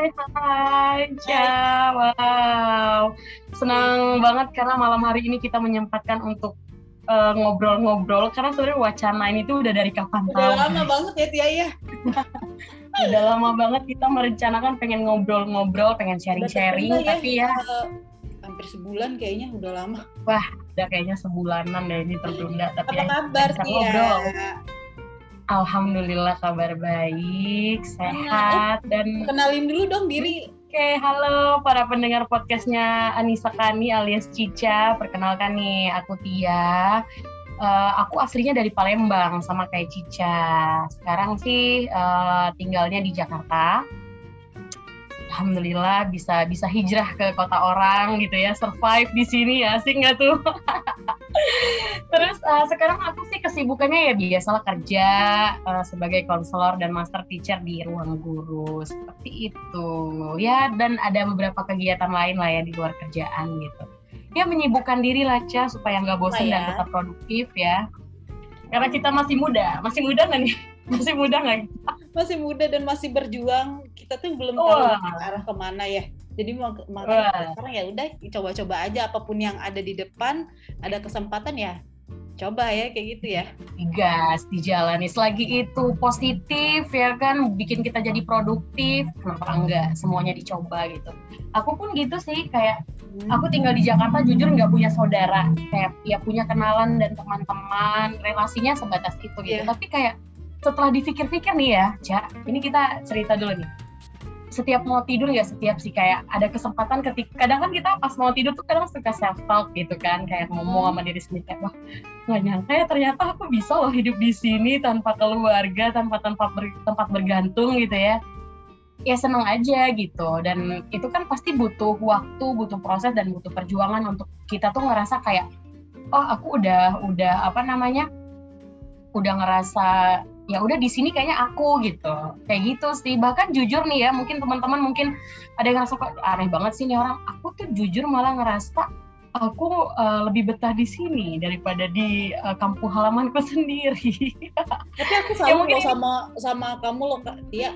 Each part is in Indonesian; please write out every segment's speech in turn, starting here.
Hai, hai. Wow. Senang banget karena malam hari ini kita menyempatkan untuk eh, ngobrol-ngobrol karena sebenarnya wacana ini tuh udah dari kapan Udah tahu. lama banget ya Tia ya. Udah lama banget kita merencanakan pengen ngobrol-ngobrol, pengen sharing-sharing, Udah terkenal tapi ya Eh, hampir sebulan kayaknya udah lama. udah kayaknya sebulanan deh ini tertunda. Tapi Apa ya, kabar ngobrol. Alhamdulillah kabar baik, sehat, dan Kenalin dulu dong diri. Oke, halo para pendengar podcastnya Anissa Kani alias Cica. Perkenalkan nih, aku Tia. Eh, aku aslinya dari Palembang sama kayak Cica. Sekarang sih eh, tinggalnya di Jakarta. Alhamdulillah bisa bisa hijrah ke kota orang gitu ya, survive di sini ya, sih nggak tuh? Terus eh, sekarang aku sih kesibukannya ya biasalah kerja eh, sebagai konselor dan master teacher di ruang guru. Seperti itu. Ya dan ada beberapa kegiatan lain lah ya di luar kerjaan gitu. Ya menyibukkan diri lah Ca supaya nggak bosan ya. dan tetap produktif ya. Karena kita masih muda. Masih muda nggak nih masih muda nggak Masih muda dan masih berjuang. Kita tuh belum Wah. tahu arah ke mana ya. Jadi mau makanya sekarang ya udah coba-coba aja apa pun yang ada di depan, ada kesempatan ya coba ya kayak gitu ya. gas dijalani selagi itu positif ya kan bikin kita jadi produktif kenapa enggak semuanya dicoba gitu aku pun gitu sih kayak aku tinggal di Jakarta jujur nggak punya saudara kayak ya punya kenalan dan teman-teman relasinya sebatas itu gitu Iya. tapi kayak setelah dipikir-pikir nih ya Cak ini kita cerita dulu nih. Setiap mau tidur nggak setiap sih kayak ada kesempatan ketika kadang kan kita pas mau tidur tuh kadang suka self talk gitu kan kayak ngomong sama diri sendiri kayak wah nggak nyangka ya ternyata aku bisa loh hidup di sini tanpa keluarga tanpa tempat ber- tempat bergantung gitu ya. Ya seneng aja gitu dan itu kan pasti butuh waktu butuh proses dan butuh perjuangan untuk kita tuh ngerasa kayak oh aku udah udah apa namanya udah ngerasa ya udah di sini kayaknya aku gitu. Kayak gitu sih. Bahkan jujur nih ya mungkin teman-teman mungkin ada yang ngerasa kok aneh banget sih nih orang? Aku tuh jujur malah ngerasa aku eh, lebih betah di sini daripada di eh, kampung halamanku sendiri. Tapi aku Ya, mungkin loh sama sama kamu loh Kak. Tia.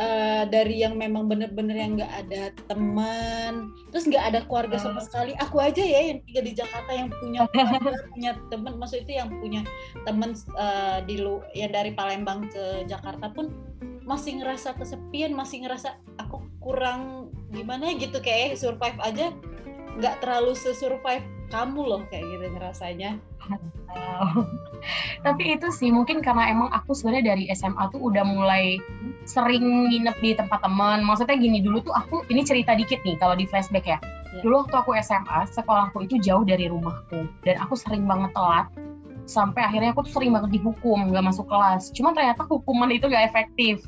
Eh, dari yang memang bener-bener yang nggak ada teman, terus nggak ada keluarga sama Hmm. sekali. Aku aja ya yang tinggal di Jakarta yang punya keluarga, punya teman, maksud itu yang punya teman eh, di lu ya dari Palembang ke Jakarta pun masih ngerasa kesepian, masih ngerasa aku kurang gimana gitu kayak survive aja nggak terlalu sesurvive kamu loh kayak gitu ngerasanya. Wow. Tapi itu sih mungkin karena emang aku sebenarnya dari SMA tuh udah mulai sering nginep di tempat teman. Maksudnya gini dulu tuh aku ini cerita dikit nih kalau di flashback ya. Ya. Dulu waktu aku SMA, sekolahku itu jauh dari rumahku dan aku sering banget telat sampai akhirnya aku tuh sering banget dihukum nggak masuk kelas. Cuma ternyata hukuman itu gak efektif.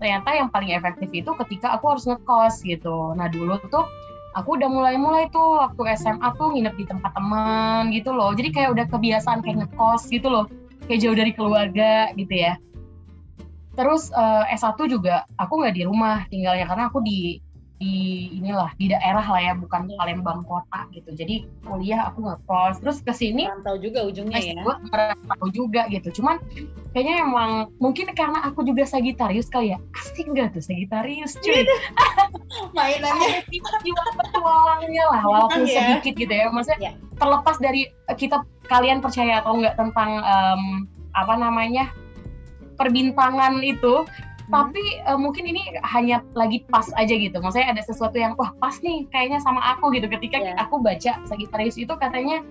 Ternyata yang paling efektif itu ketika aku harus ngekos gitu. Nah dulu tuh aku udah mulai-mulai tuh waktu SMA tuh nginep di tempat teman gitu loh. Jadi kayak udah kebiasaan kayak ngekos gitu loh. Kayak jauh dari keluarga gitu ya. Terus eh, S1 juga aku nggak di rumah tinggalnya karena aku di di inilah di daerah lah ya bukan Palembang kota gitu. Jadi kuliah aku ngekos. Terus ke sini juga ujungnya ya. S2 merantau juga gitu. Cuman kayaknya emang mungkin karena aku juga Sagitarius kali ya. Asik nggak tuh Sagitarius cuy? Mainannya ada jiwa petualangnya lah walaupun ya? sedikit gitu ya maksudnya Ya. terlepas dari eh, kita kalian percaya atau enggak tentang em, apa namanya perbintangan itu tapi eh, mungkin ini hanya lagi pas aja gitu. Maksudnya ada sesuatu yang wah pas nih kayaknya sama aku gitu. Ketika Ya. aku baca Sagittarius itu katanya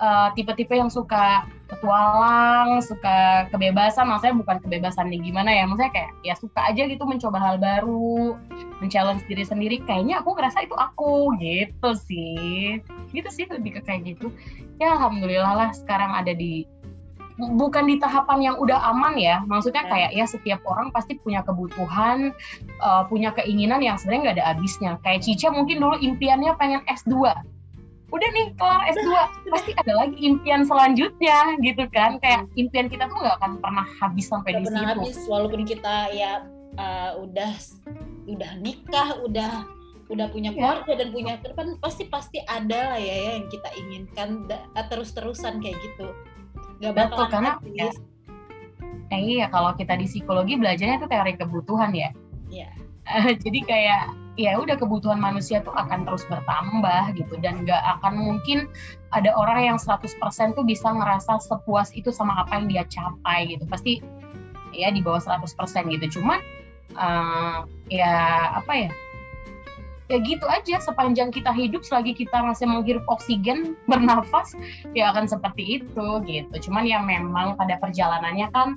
eh, tipe-tipe yang suka petualang suka kebebasan. Maksudnya bukan kebebasan nih gimana ya maksudnya kayak ya suka aja gitu mencoba hal baru men-challenge diri sendiri. Kayaknya aku ngerasa itu aku gitu sih. Gitu sih lebih ke kayak gitu. Ya alhamdulillah lah sekarang ada di bukan di tahapan yang udah aman ya. Maksudnya Ya. kayak ya setiap orang pasti punya kebutuhan eh, punya keinginan yang sebenarnya nggak ada habisnya. Kayak Cica mungkin dulu impiannya pengen S2 udah nih kelar S2 pasti ada lagi impian selanjutnya gitu kan. Kayak impian kita tuh nggak akan pernah habis sampai Gak di situ. habis walaupun kita ya uh, udah udah nikah udah udah punya Ya. keluarga dan punya ke depan pasti pasti ada lah ya, ya yang kita inginkan terus terusan kayak gitu Betul, bakalan karena ya, Eh, iya kalau kita di psikologi belajarnya itu teori kebutuhan ya. Iya. uh, jadi kayak ya udah kebutuhan manusia tuh akan terus bertambah gitu dan nggak akan mungkin ada orang yang 100% tuh bisa ngerasa sepuas itu sama apa yang dia capai gitu. Pasti ya di bawah 100% gitu. Cuman uh, ya apa ya ya gitu aja sepanjang kita hidup selagi kita masih menghirup oksigen bernafas ya akan seperti itu gitu. Cuman ya memang pada perjalanannya kan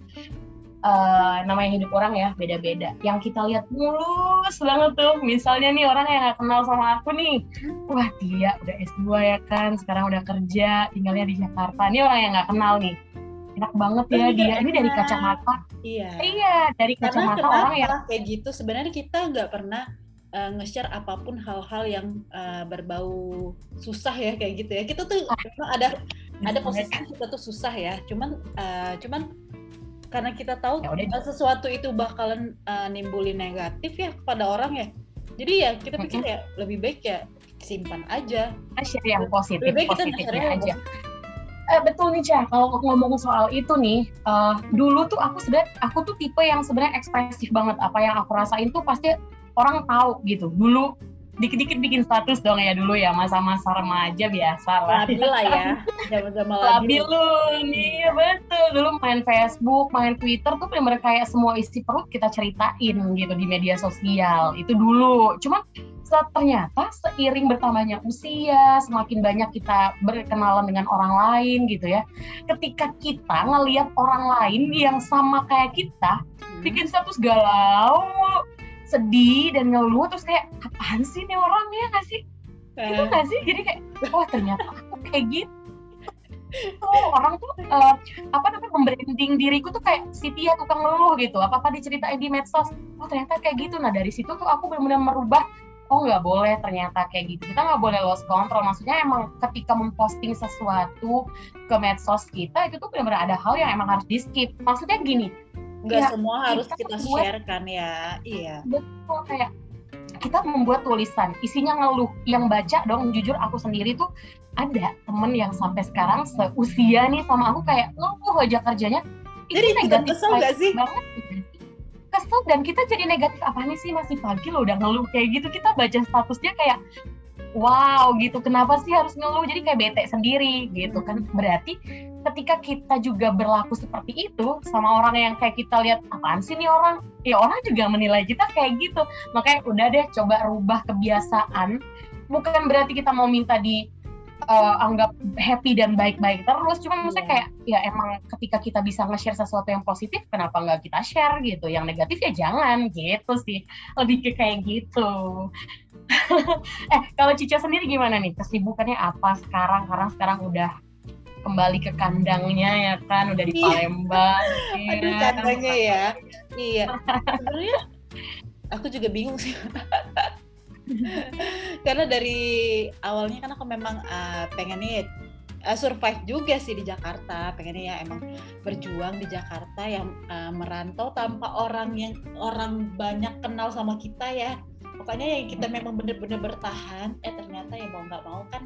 uh, namanya hidup orang ya beda-beda. Yang kita lihat mulus banget tuh. Misalnya nih orang yang gak kenal sama aku nih. Wah dia udah S2 ya kan sekarang udah kerja tinggalnya di Jakarta. Ini orang yang gak kenal nih. Enak banget ya ini dia. Ini dari kacamata. Iya. Iya dari kacamata orang yang kayak gitu. Sebenarnya kita nggak pernah uh, nge-share apa pun hal-hal yang uh, berbau susah ya kayak gitu ya. Kita tuh memang ada ada posisi kita tuh susah ya. Cuman uh, cuman karena kita tahu ya udah. sesuatu itu bakalan uh, nimbulin negatif ya kepada orang ya. Jadi ya kita pikir ya lebih baik ya simpan aja. Share yang positif lebih baik positifnya aja. Eh, betul nih Cah, kalau ngomong soal itu nih, uh, dulu tuh aku sebenarnya aku tuh tipe yang sebenarnya ekspresif banget. Apa yang aku rasain tuh pasti orang tahu gitu dulu dikit-dikit bikin status dong ya dulu ya masa-masa remaja biasa lah. Labil lah ya, zaman-zaman labil. lu nih, ya betul. Dulu main Facebook, main Twitter tuh bener-bener kayak semua isi perut kita ceritain gitu di media sosial. Itu dulu. Cuma saat ternyata seiring bertambahnya usia, semakin banyak kita berkenalan dengan orang lain gitu ya. Ketika kita ngelihat orang lain yang sama kayak kita, hmm. bikin status galau, sedih dan ngeluh terus kayak apaan sih nih orang ya nggak sih? Uh. itu nggak sih? Jadi kayak wah ternyata aku kayak gitu. Oh, orang tuh uh, apa namanya membranding diriku tuh kayak si Tia tukang ngeluh gitu. Apa apa diceritain di medsos oh ternyata kayak gitu. Nah dari situ tuh aku benar-benar merubah oh nggak boleh ternyata kayak gitu. Kita nggak boleh lost control. Maksudnya emang ketika memposting sesuatu ke medsos kita itu tuh benar-benar ada hal yang emang harus di skip maksudnya gini nggak ya, semua harus kita, kita share kan ya? Iya. Betul kayak kita membuat tulisan. Isinya ngeluh. Yang baca dong jujur aku sendiri tuh ada temen yang sampai sekarang seusia nih sama aku kayak ngeluh aja kerjanya. Jadi negatif kesel gak sih? banget. Kesel dan kita jadi negatif. Apa nih sih masih pagi loh udah ngeluh kayak gitu. Kita baca statusnya kayak wow gitu. Kenapa sih harus ngeluh? Jadi kayak bete sendiri gitu kan. Berarti ketika kita juga berlaku seperti itu sama orang yang kayak kita lihat apaan sih nih orang? Ya orang juga menilai kita kayak gitu. Makanya udah deh coba rubah kebiasaan. Bukan berarti kita mau minta di uh, anggap happy dan baik-baik terus. Cuma maksudnya iya. kayak ya emang ketika kita bisa nge-share sesuatu yang positif kenapa nggak kita share gitu? Yang negatif ya jangan gitu sih. Lebih ke kayak gitu. Eh kalau Cica sendiri gimana nih? Kesibukannya apa sekarang? Karena sekarang udah kembali ke kandangnya ya kan udah di iya. Palembang iya. Aduh kandangnya ya. iya. Sebenarnya aku juga bingung sih. Karena dari awalnya kan aku memang uh, pengennya uh, survive juga sih di Jakarta. Pengennya ya emang berjuang di Jakarta yang uh, merantau tanpa orang yang orang banyak kenal sama kita ya. Pokoknya yang kita memang bener-bener bertahan eh ternyata ya mau nggak mau kan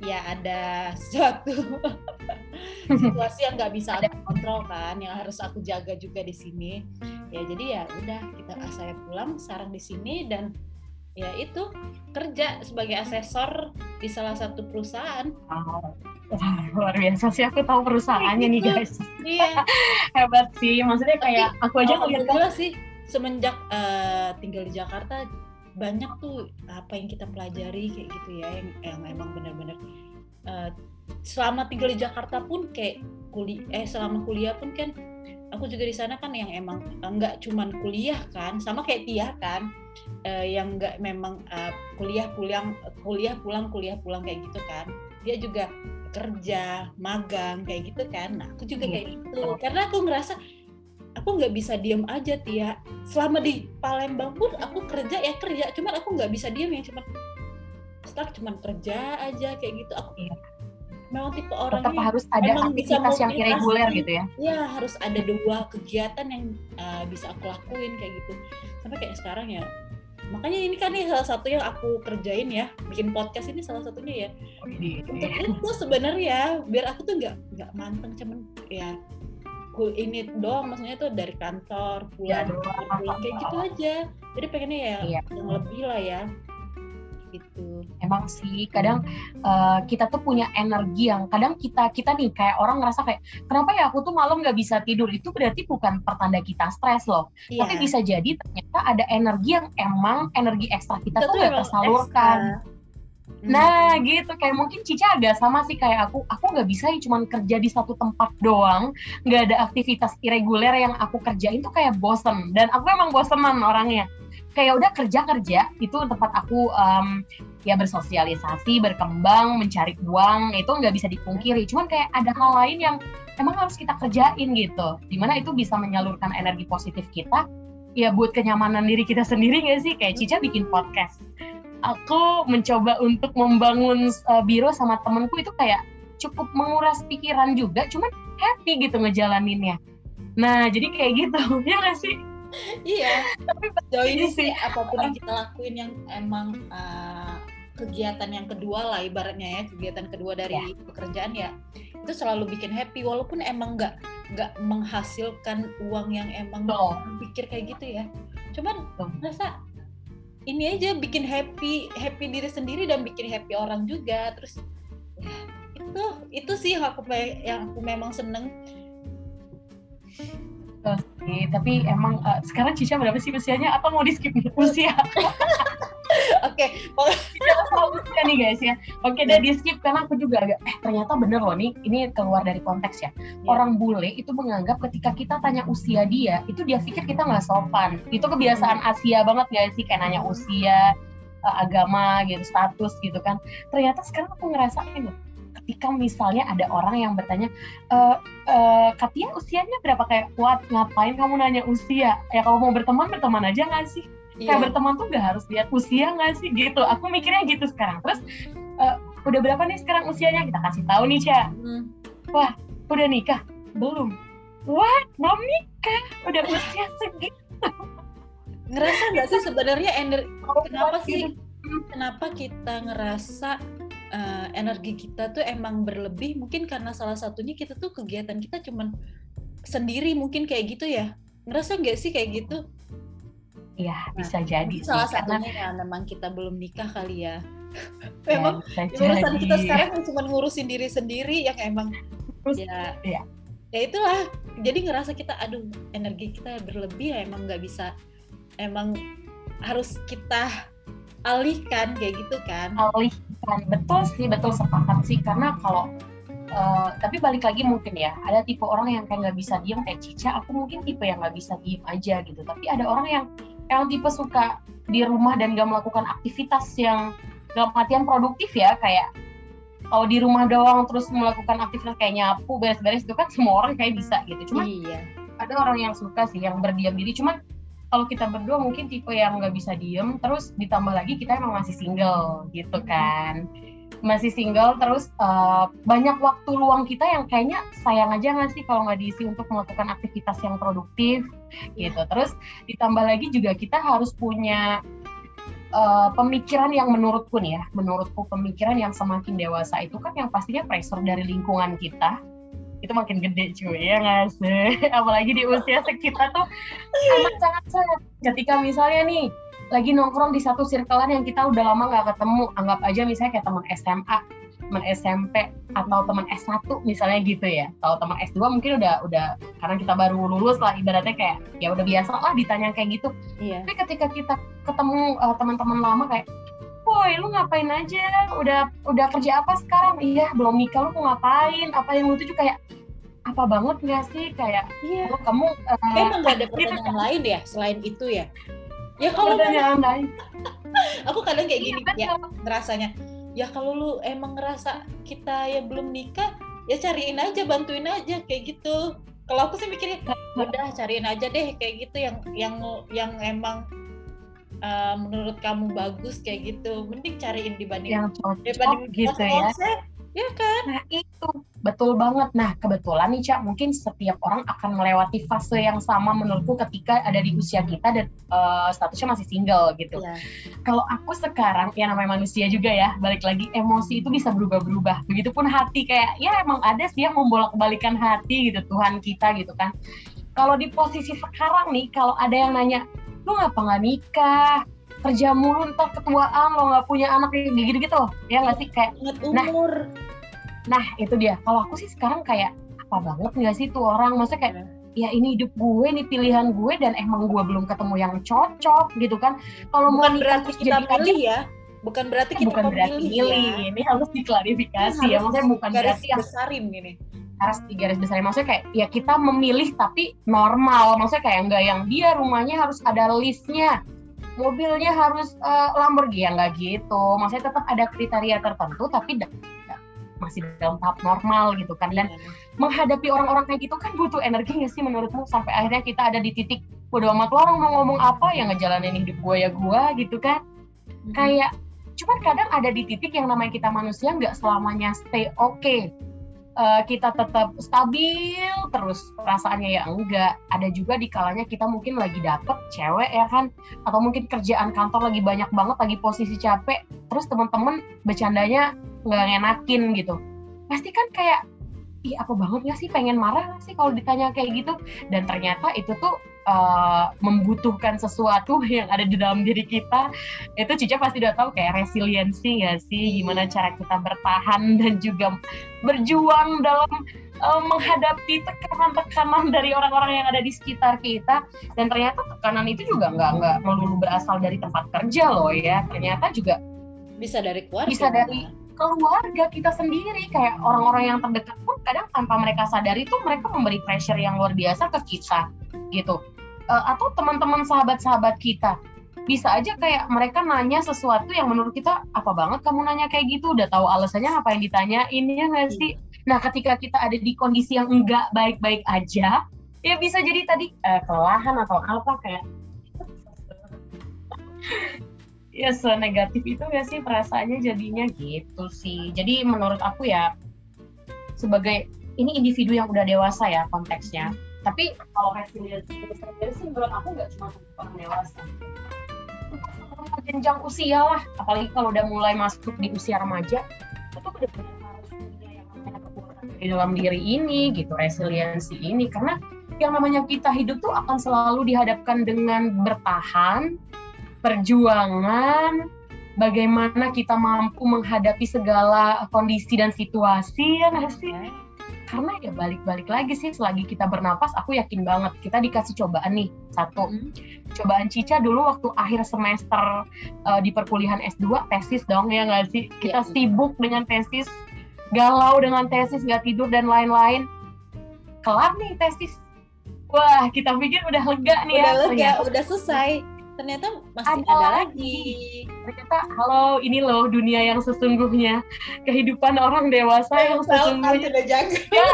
ya ada suatu situasi yang nggak bisa aku kontrol kan yang harus aku jaga juga di sini ya jadi ya udah kita saya pulang sarang di sini dan ya itu kerja sebagai asesor di salah satu perusahaan. Wah, luar biasa sih aku tahu perusahaannya nih gitu. guys iya hebat sih maksudnya kayak Tapi, aku aja ngeliat sih semenjak uh, tinggal di Jakarta banyak tuh apa yang kita pelajari kayak gitu ya yang yang emang benar-benar uh, selama tinggal di Jakarta pun kayak kuliah eh selama kuliah pun kan aku juga di sana kan yang emang enggak eh, cuman kuliah kan sama kayak Tia kan uh, yang enggak memang uh, kuliah pulang kuliah pulang kuliah pulang kayak gitu kan. Dia juga kerja magang kayak gitu kan. Nah aku juga iya. kayak gitu. Karena aku ngerasa aku nggak bisa diem aja Tia. Selama di Palembang pun aku kerja ya kerja. Cuman aku nggak bisa diem yang cuman stuck cuman kerja aja kayak gitu. Aku iya. memang tipe orang tetap harus ada aktivitas yang irreguler gitu ya? Ya harus ada dua kegiatan yang uh, bisa aku lakuin kayak gitu. Sampai kayak sekarang ya. Makanya ini kan nih salah satu yang aku kerjain ya. Bikin podcast ini salah satunya ya. Oh, ini. untuk itu sebenarnya biar aku tuh nggak nggak manteng cuman ya ini doang maksudnya tuh dari kantor pulang, Ya, pulang kayak gitu aja jadi pengennya ya Iya. yang lebih lah ya gitu emang sih kadang eh, kita tuh punya energi yang kadang kita kita nih kayak orang ngerasa kayak kenapa ya aku tuh malam nggak bisa tidur itu berarti bukan pertanda kita stres loh Iya. tapi bisa jadi ternyata ada energi yang emang energi ekstra kita, Kita tuh nggak tersalurkan ekstra. Hmm. Nah gitu. Kayak mungkin Cica agak sama sih. Kayak aku aku nggak bisa ya cuman kerja di satu tempat doang. Nggak ada aktivitas irreguler yang aku kerjain tuh kayak bosen. Dan aku emang bosenan orangnya. Kayak udah kerja kerja itu tempat aku em, ya bersosialisasi berkembang mencari uang itu nggak bisa dipungkiri. Cuman kayak ada hal lain yang emang harus kita kerjain gitu. Di mana itu bisa menyalurkan energi positif kita ya buat kenyamanan diri kita sendiri nggak sih? Kayak Cica bikin podcast aku mencoba untuk membangun uh, biro sama temenku itu kayak cukup menguras pikiran juga, cuman happy gitu ngejalaninnya. Nah, jadi kayak gitu, ya nggak sih? iya Tapi sejauh ini sih apa pun yang kita lakuin yang emang uh, kegiatan yang kedua lah ibaratnya ya kegiatan kedua dari pekerjaan ya itu selalu bikin happy walaupun emang nggak nggak menghasilkan uang yang emang Betul. pikir kayak gitu ya cuman Betul. Ini aja bikin happy happy diri sendiri dan bikin happy orang juga. Terus ya, itu itu sih aku yang aku memang seneng Oke, tapi emang uh, sekarang Cica berapa sih usianya? Atau mau di skip usia? oke Cica tahu usia nih guys ya. Oke, deh di skip karena aku juga agak, eh ternyata bener loh nih, ini keluar dari konteks ya. Orang bule itu menganggap ketika kita tanya usia dia, itu dia pikir kita nggak sopan. Itu kebiasaan Asia banget gak sih? Kayak nanya usia, eh, agama gitu, status gitu kan. Ternyata sekarang aku ngerasain loh, ketika misalnya ada orang yang bertanya, e, eh, Katia usianya berapa kayak kuat? Ngapain kamu nanya usia? Ya kalau mau berteman, berteman aja nggak sih? Iya. kayak berteman tuh gak harus lihat usia nggak sih gitu aku mikirnya gitu sekarang terus eh, udah berapa nih sekarang usianya kita kasih tahu nih Cia Hmm. udah nikah belum what belum nikah udah usia segitu ngerasa nggak sih sebenarnya ener kenapa sih gitu? kenapa kita ngerasa eh, energi kita tuh emang berlebih mungkin karena salah satunya kita tuh kegiatan kita cuman sendiri mungkin kayak gitu ya. Ngerasa nggak sih kayak gitu? Iya bisa jadi Mungkin sih salah karena satunya ya memang kita belum nikah kali ya. Ya, memang bisa urusan kita sekarang cuma ngurusin diri sendiri yang emang Terus, ya iya. ya itulah. Jadi ngerasa kita aduh energi kita berlebih ya emang nggak bisa emang harus kita alihkan kayak gitu kan alihkan betul sih betul sepakat sih. Karena kalau eh, tapi balik lagi mungkin ya ada tipe orang yang kayak nggak bisa diem kayak Cica aku mungkin tipe yang nggak bisa diem aja gitu. Tapi ada orang yang yang tipe suka di rumah dan gak melakukan aktivitas yang dalam artian produktif ya kayak kalau di rumah doang terus melakukan aktivitas kayak nyapu beres-beres itu kan semua orang kayak bisa gitu. Cuma iya. ada orang yang suka sih yang berdiam diri. Cuman kalau kita berdua mungkin tipe yang nggak bisa diem terus ditambah lagi kita emang masih single gitu kan. Masih single terus eh, banyak waktu luang kita yang kayaknya sayang aja nggak sih kalau nggak diisi untuk melakukan aktivitas yang produktif gitu. Terus ditambah lagi juga kita harus punya eh, pemikiran yang menurutku nih ya menurutku pemikiran yang semakin dewasa itu kan yang pastinya pressure dari lingkungan kita itu makin gede cuy ya nggak sih? Apalagi di usia sekitar tuh amat sangat sangat. Ketika misalnya nih lagi nongkrong di satu circlean yang kita udah lama nggak ketemu anggap aja misalnya kayak teman SMA teman SMP atau teman S1 misalnya gitu ya. Atau teman S2 mungkin udah udah karena kita baru lulus lah ibaratnya kayak ya udah biasa lah ditanya kayak gitu. Iya. Tapi ketika kita ketemu uh, teman-teman lama kayak Woi, lu ngapain aja? Udah udah kerja apa sekarang? Iya, belum nikah lu mau ngapain? Apa yang lu tuju? Kayak apa banget nggak sih? Kayak iya. kamu uh, emang nggak ada pertanyaan lain ya selain itu ya? Ya kalau memang- pertanyaan lain. Aku kadang kayak gini Iya, ya ngerasanya ya kalau lu emang ngerasa kita ya belum nikah ya cariin aja bantuin aja kayak gitu. Kalau aku sih mikirnya udah cariin aja deh kayak gitu yang yang yang emang uh, menurut kamu bagus kayak gitu mending cariin dibanding yang cocok dibanding gitu ya Ya kan? Nah itu betul banget. Nah kebetulan nih Cak, mungkin setiap orang akan melewati fase yang sama menurutku ketika ada di usia kita dan uh, statusnya masih single gitu. Ya. Kalau aku sekarang ya namanya manusia juga ya, balik lagi emosi itu bisa berubah-berubah. Begitupun hati kayak ya emang ada sih yang membolak-balikan hati gitu Tuhan kita gitu kan. Kalau di posisi sekarang nih, kalau ada yang nanya, lu ngapa nggak nikah? kerja mulu ntar ketuaan lo nggak punya anak kayak gitu gitu ya nggak sih? Kayak nah nah itu dia. Kalau aku sih sekarang kayak apa banget nggak sih tuh orang? Maksudnya kayak ya ini hidup gue ini pilihan gue dan emang gue belum ketemu yang cocok gitu kan. Kalau mau berarti kita pilih ya. Bukan berarti kita bukan berarti milih ya. ini harus diklarifikasi ini ya. Maksudnya bukan berarti yang besarin gini harus di garis besar maksudnya kayak ya kita memilih tapi normal. Maksudnya kayak enggak yang dia rumahnya harus ada listnya mobilnya harus uh, Lamborghini. Ya nggak gitu. Maksudnya tetap ada kriteria tertentu tapi masih dalam tahap normal gitu kan. Dan yeah. menghadapi orang-orang kayak gitu kan butuh energi nggak sih menurutmu? Sampai akhirnya kita ada di titik bodo amat orang mau ngomong apa yang ngejalanin hidup gue ya gue gitu kan. Mm-hmm. kayak cuman kadang ada di titik yang namanya kita manusia nggak selamanya stay oke okay uh, kita tetap stabil terus perasaannya ya enggak. Ada juga di kalanya kita mungkin lagi dapet cewek ya kan? Atau mungkin kerjaan kantor lagi banyak banget lagi posisi capek terus teman-teman bercandanya nggak ngenakin gitu. Pasti kan kayak ih apa banget gak sih? Pengen marah gak sih kalau ditanya kayak gitu? Dan ternyata itu tuh uh, membutuhkan sesuatu yang ada di dalam diri kita. Itu Cica pasti udah tahu kayak resiliensi ya sih? Gimana cara kita bertahan dan juga berjuang dalam uh, menghadapi tekanan-tekanan dari orang-orang yang ada di sekitar kita. Dan ternyata tekanan itu juga nggak nggak melulu berasal dari tempat kerja loh ya. Ternyata juga bisa dari keluarga. Bisa dari keluarga kita sendiri. Kayak orang-orang yang terdekat pun kadang tanpa mereka sadari tuh mereka memberi pressure yang luar biasa ke kita gitu. Uh, atau teman-teman sahabat-sahabat kita. Bisa aja kayak mereka nanya sesuatu yang menurut kita apa banget kamu nanya kayak gitu? Udah tahu alasannya apa yang ditanya ini ya nggak sih? Nah ketika kita ada di kondisi yang enggak baik-baik aja ya bisa jadi tadi uh, kelelahan atau apa kayak ya negatif itu gak sih perasaannya jadinya gitu sih. Jadi menurut aku ya sebagai ini individu yang udah dewasa ya konteksnya. Tapi kalau resiliensi sendiri sih menurut aku nggak cuma untuk orang dewasa. Jenjang usia lah apalagi kalau udah mulai masuk di usia remaja itu benar-benar harus punya kekuatan di dalam diri ini gitu resiliensi ini. Karena yang namanya kita hidup tuh akan selalu dihadapkan dengan bertahan perjuangan bagaimana kita mampu menghadapi segala kondisi dan situasi ya nggak sih? Karena ya balik-balik lagi sih selagi kita bernapas aku yakin banget kita dikasih cobaan nih satu. Hmm. cobaan Cica dulu waktu akhir semester uh, di perkuliahan S2 tesis dong ya nggak sih? Kita ya. sibuk dengan tesis galau dengan tesis nggak tidur dan lain-lain. Kelar nih tesis. Wah kita pikir udah lega nih udah ya lega udah selesai ternyata masih ada, ada lagi. Ternyata halo ini loh dunia yang sesungguhnya kehidupan orang dewasa yang sesungguhnya. Tidak jaga. Ya.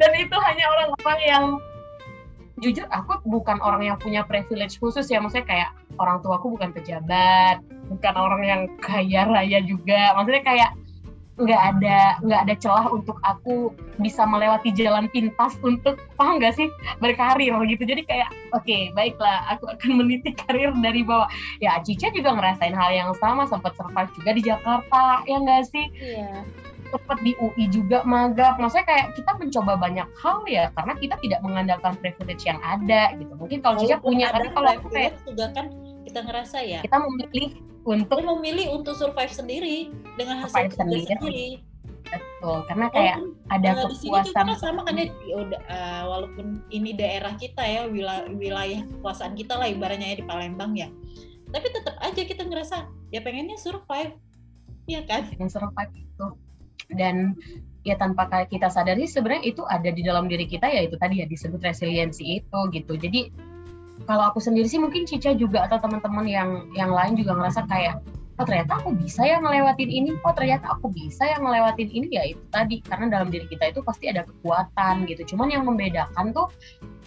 Dan itu hanya orang-orang yang jujur aku bukan orang yang punya privilege khusus ya maksudnya kayak orang tuaku bukan pejabat bukan orang yang kaya raya juga maksudnya kayak nggak ada nggak ada celah untuk aku bisa melewati jalan pintas untuk paham nggak sih? Berkarir gitu. Jadi kayak oke okay, baiklah aku akan meniti karir dari bawah. Ya Cica juga ngerasain hal yang sama sempat survive juga di Jakarta ya nggak sih? Iya. Sempat di UI juga magang maksudnya kayak kita mencoba banyak hal ya karena kita tidak mengandalkan privilege yang ada gitu. Mungkin kalau Cica punya tapi kalau aku kayak juga kan kita ngerasa ya kita memilih untuk Dia memilih untuk survive sendiri dengan hasil kerja sendiri. sendiri. Betul, karena kayak oh, ada nah, kepuasan. Di sama kan ya, uh, walaupun ini daerah kita ya, wilayah, wilayah kekuasaan kita lah ibaratnya ya di Palembang ya. Tapi tetap aja kita ngerasa ya pengennya survive, ya kan? Pengen survive itu. Dan ya tanpa kita sadari sebenarnya itu ada di dalam diri kita ya itu tadi ya disebut resiliensi itu gitu. Jadi kalau aku sendiri sih mungkin Cica juga atau teman-teman yang yang lain juga ngerasa kayak oh ternyata aku bisa ya ngelewatin ini. Oh ternyata aku bisa ya ngelewatin ini. Ya itu tadi. Karena dalam diri kita itu pasti ada kekuatan gitu. Cuman yang membedakan tuh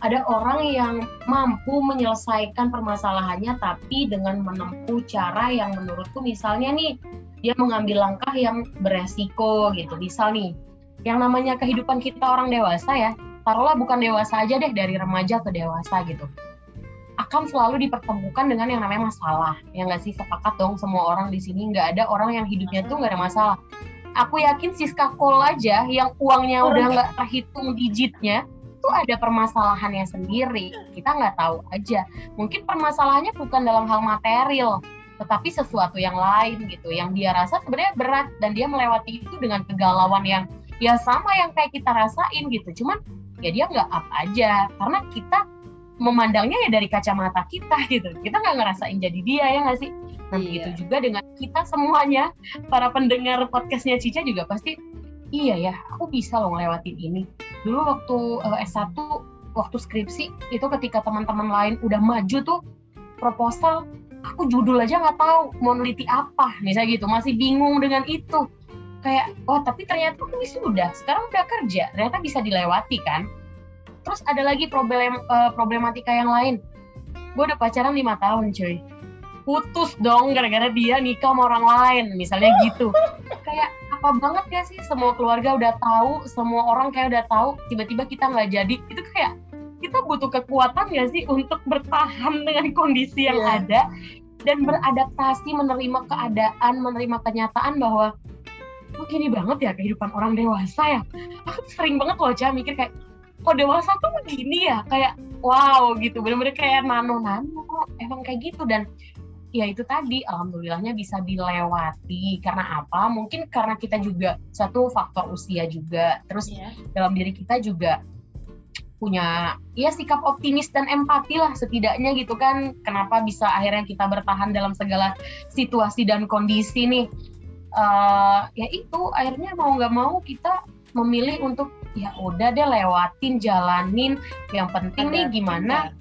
ada orang yang mampu menyelesaikan permasalahannya tapi dengan menempuh cara yang menurutku misalnya nih dia mengambil langkah yang beresiko gitu. Misal nih yang namanya kehidupan kita orang dewasa ya taruhlah bukan dewasa aja deh dari remaja ke dewasa gitu akan selalu dipertemukan dengan yang namanya masalah. Ya nggak sih? Sepakat dong semua orang di sini. Nggak ada orang yang hidupnya tuh nggak ada masalah. Aku yakin Siska Kol aja yang uangnya udah nggak terhitung digitnya tuh ada permasalahannya sendiri. Kita nggak tahu aja. Mungkin permasalahannya bukan dalam hal material tetapi sesuatu yang lain gitu. Yang dia rasa sebenarnya berat dan dia melewati itu dengan kegalauan yang ya sama yang kayak kita rasain gitu. Cuman ya dia nggak apa aja. Karena kita memandangnya ya dari kacamata kita gitu. Kita nggak ngerasain jadi dia ya nggak sih? Nah iya. begitu juga dengan kita semuanya. Para pendengar podcastnya Cica juga pasti iya ya aku bisa loh ngelewatin ini. Dulu waktu uh, eh, S1 waktu skripsi itu ketika teman-teman lain udah maju tuh proposal aku judul aja nggak tahu mau neliti apa. Misalnya gitu masih bingung dengan itu. Kayak oh tapi ternyata aku udah sekarang udah kerja ternyata bisa dilewati kan terus ada lagi problem uh, problematika yang lain. Gue udah pacaran lima tahun cuy. Putus dong gara-gara dia nikah sama orang lain misalnya gitu. Kayak apa banget ya sih? Semua keluarga udah tahu semua orang kayak udah tahu tiba-tiba kita nggak jadi. Itu kayak kita butuh kekuatan ya sih untuk bertahan dengan kondisi yang yeah. ada dan beradaptasi menerima keadaan, menerima kenyataan bahwa oh gini banget ya kehidupan orang dewasa ya. Aku sering banget loh aja mikir kayak kok dewasa tuh begini ya? Kayak wow gitu. Bener-bener kayak nano-nano emang kayak gitu. Dan ya itu tadi alhamdulillahnya bisa dilewati. Karena apa? Mungkin karena kita juga satu faktor usia juga. Terus yeah. dalam diri kita juga punya ya sikap optimis dan empati lah setidaknya gitu kan. Kenapa bisa akhirnya kita bertahan dalam segala situasi dan kondisi nih? Uh, ya itu. Akhirnya mau nggak mau kita memilih untuk ya udah deh lewatin jalanin. Yang penting nih gimana?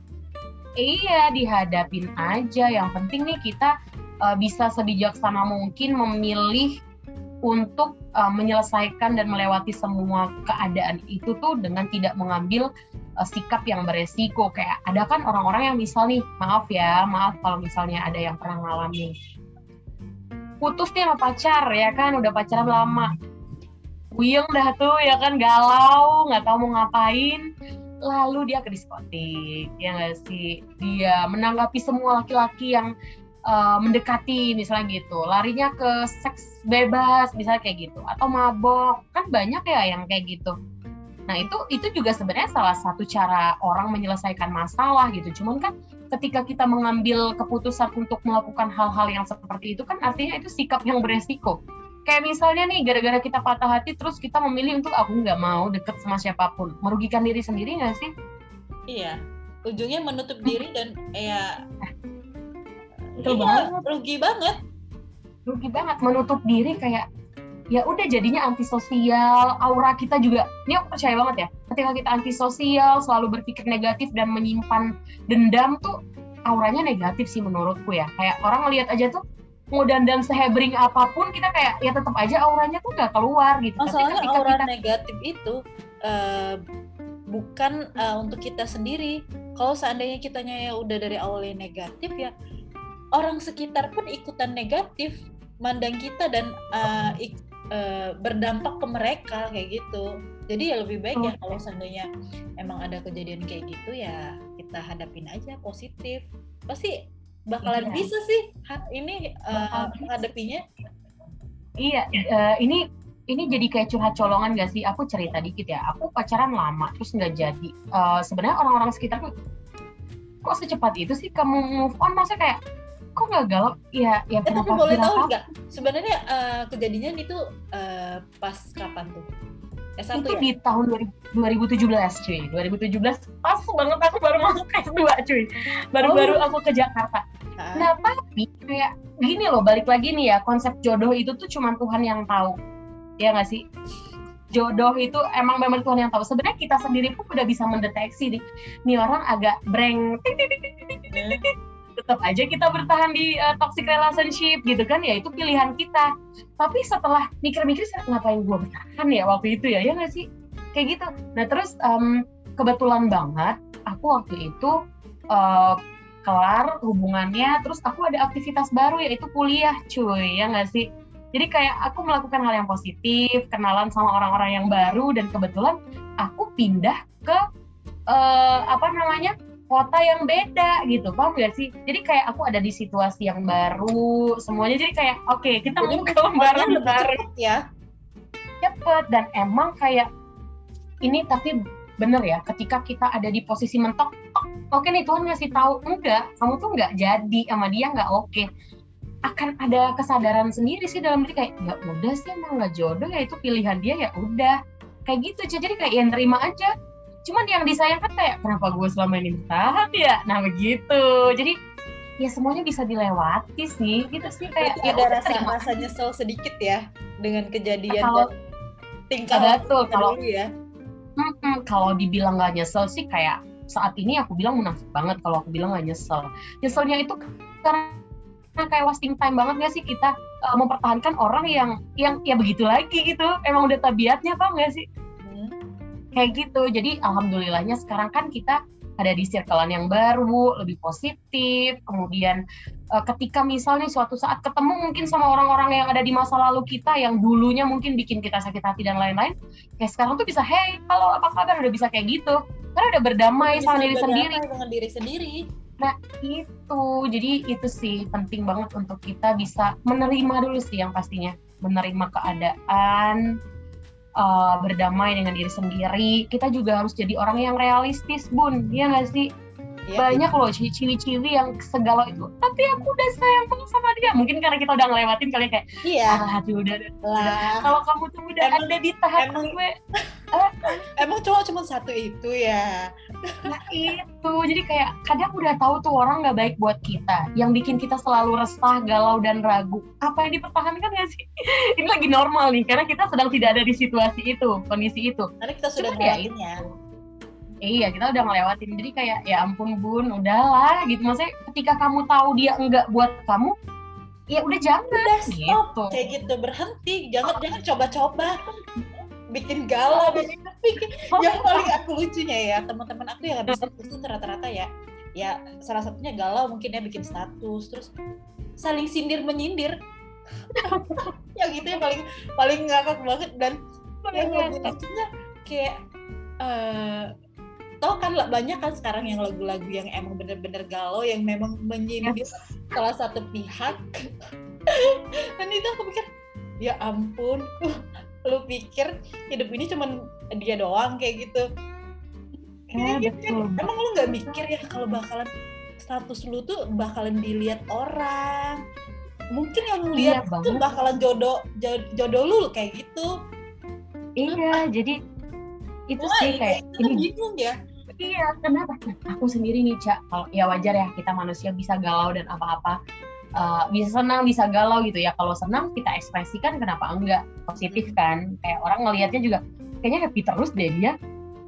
iya dihadapin aja. Yang penting nih kita uh, bisa sebijaksana mungkin memilih untuk uh, menyelesaikan dan melewati semua keadaan itu tuh dengan tidak mengambil uh, sikap yang beresiko. Kayak ada kan orang-orang yang misal nih maaf ya maaf kalau misalnya ada yang pernah ngalamin. Putus nih sama pacar ya kan? Udah pacaran lama Wiyeng dah tuh ya kan? Galau nggak tahu mau ngapain. Lalu dia ke diskotik ya nggak sih? Dia menanggapi semua laki-laki yang uh, mendekati misalnya gitu. Larinya ke seks bebas misalnya kayak gitu. Atau mabok. Kan banyak ya yang kayak gitu. Nah itu itu juga sebenarnya salah satu cara orang menyelesaikan masalah gitu. Cuman kan ketika kita mengambil keputusan untuk melakukan hal-hal yang seperti itu kan artinya itu sikap yang beresiko kayak misalnya nih gara-gara kita patah hati terus kita memilih untuk aku nggak mau deket sama siapa pun merugikan diri sendiri nggak sih iya ujungnya menutup diri dan ya Betul iya, banget. Rugi banget. Rugi banget menutup diri kayak ya udah jadinya antisosial, aura kita juga. Ini aku percaya banget ya. Ketika kita antisosial, selalu berpikir negatif dan menyimpan dendam tuh auranya negatif sih menurutku ya. Kayak orang ngelihat aja tuh mau dandan sehebring apa pun kita kayak ya tetap aja auranya tuh nggak keluar gitu. Masalahnya Tapi aura kita... negatif itu uh, bukan uh, untuk kita sendiri. Kalau seandainya kitanya ya udah dari awalnya negatif ya orang sekitar pun ikutan negatif mandang kita dan uh, ik, uh, berdampak ke mereka kayak gitu jadi ya lebih baik ya kalau seandainya emang ada kejadian kayak gitu ya kita hadapin aja positif pasti bakalan iya. bisa sih ini uh, iya uh, ini ini jadi kayak curhat colongan gak sih? Aku cerita dikit ya. Aku pacaran lama terus nggak jadi. Uh, Sebenarnya orang-orang sekitar kok secepat itu sih kamu move on? Maksudnya kayak kok nggak galau ya ya eh, tapi boleh tahu nggak sebenarnya uh, kejadian itu uh, pas kapan tuh S1 itu ya? di tahun 2017 cuy. 2017 pas banget aku baru masuk S2 cuy. Baru-baru oh. aku ke Jakarta. Ah. nah tapi kayak gini loh balik lagi nih ya konsep jodoh itu tuh cuma Tuhan yang tahu. Ya nggak sih? Jodoh itu emang memang Tuhan yang tahu. Sebenarnya kita sendiri pun udah bisa mendeteksi nih. Nih orang agak breng tetap aja kita bertahan di uh, toxic relationship gitu kan ya itu pilihan kita. Tapi setelah mikir-mikir ngapain gue bertahan ya waktu itu ya? Ya nggak sih? Kayak gitu. Nah terus um, kebetulan banget aku waktu itu uh, kelar hubungannya terus aku ada aktivitas baru yaitu kuliah cuy. Ya nggak sih? Jadi kayak aku melakukan hal yang positif kenalan sama orang-orang yang baru dan kebetulan aku pindah ke uh, apa namanya kota yang beda gitu paham gak sih? Jadi kayak aku ada di situasi yang baru semuanya. Jadi kayak oke okay, kita jadi mau ke lembaran baru ya? Cepet dan emang kayak ini tapi bener ya ketika kita ada di posisi mentok oke okay nih Tuhan ngasih tahu enggak kamu tuh enggak jadi sama dia enggak oke. Okay. akan ada kesadaran sendiri sih dalam diri kayak ya udah sih emang nggak jodoh ya itu pilihan dia ya udah. Kayak gitu jadi kayak yang terima aja cuman yang disayangkan kayak kenapa gue selama ini bertahan ya? Nah begitu. Jadi ya semuanya bisa dilewati sih gitu sih kayak ya ada rasa terima. rasa nyesel sedikit ya dengan kejadian kalau, dan tingkah betul kalau ya? Hmm, kalau dibilang gak nyesel sih kayak saat ini aku bilang munafik banget kalau aku bilang gak nyesel. Nyeselnya itu karena kayak wasting time banget gak sih kita uh, mempertahankan orang yang yang ya begitu lagi gitu. Emang udah tabiatnya apa gak sih. Kayak gitu jadi alhamdulillahnya sekarang kan kita ada di circle yang baru, lebih positif. Kemudian uh, ketika misalnya suatu saat ketemu mungkin sama orang-orang yang ada di masa lalu kita yang dulunya mungkin bikin kita sakit hati dan lain-lain, kayak sekarang tuh bisa, hey, halo apa kabar? Udah bisa kayak gitu. Karena udah berdamai bisa sama diri sendiri. Dengan diri sendiri. Nah itu, jadi itu sih penting banget untuk kita bisa menerima dulu sih yang pastinya, menerima keadaan, uh, berdamai dengan diri sendiri. Kita juga harus jadi orang yang realistis bun. Ya nggak sih ya, banyak loh ciwi-ciwi yang segala itu. Tapi aku udah sayang banget sama dia. Mungkin karena kita udah ngelewatin kali kayak iya. Ah, hati udah, udah. kalau kamu tuh udah emang, ada di tahap emang, gue eh, emang cowok cuma satu itu ya? Nah itu. Jadi kayak kadang udah tahu tuh orang nggak baik buat kita. Yang bikin kita selalu resah galau dan ragu. Apa yang dipertahankan ya sih? Ini lagi normal nih karena kita sedang tidak ada di situasi itu kondisi itu. Karena kita sudah ngelewatin ya iya kita udah ngelewatin. Jadi kayak ya ampun bun udahlah gitu. Maksudnya ketika kamu tahu dia enggak buat kamu ya udah jangan udah stop. gitu. kayak gitu berhenti. Jangan jangan coba-coba. Bikin galau bikin, yang paling aku lucunya ya teman-teman aku yang habis itu rata-rata ya ya salah satunya galau mungkin ya bikin status terus saling sindir menyindir. Yang itu yang paling paling ngakak banget dan yang lebih lucunya kayak uh, toh kan banyak kan sekarang yang lagu-lagu yang emang bener-bener galau yang memang menyindir yes. salah satu pihak. Dan itu aku pikir ya ampun lu pikir hidup ini cuman dia doang kayak gitu. Ya, gitu kan. emang lu nggak mikir ya kalau bakalan status lu tuh bakalan dilihat orang? Mungkin yang lihat iya, tuh bakalan jodoh jodoh lu kayak gitu. Iya jadi itu Wah, sih kayak ini. bingung ya. Iya kenapa? Aku sendiri nih cak kalau ya wajar ya kita manusia bisa galau dan apa-apa. Uh, bisa senang bisa galau gitu ya. Kalau senang kita ekspresikan kenapa enggak? Positif kan? Kayak orang ngelihatnya juga kayaknya happy terus deh dia.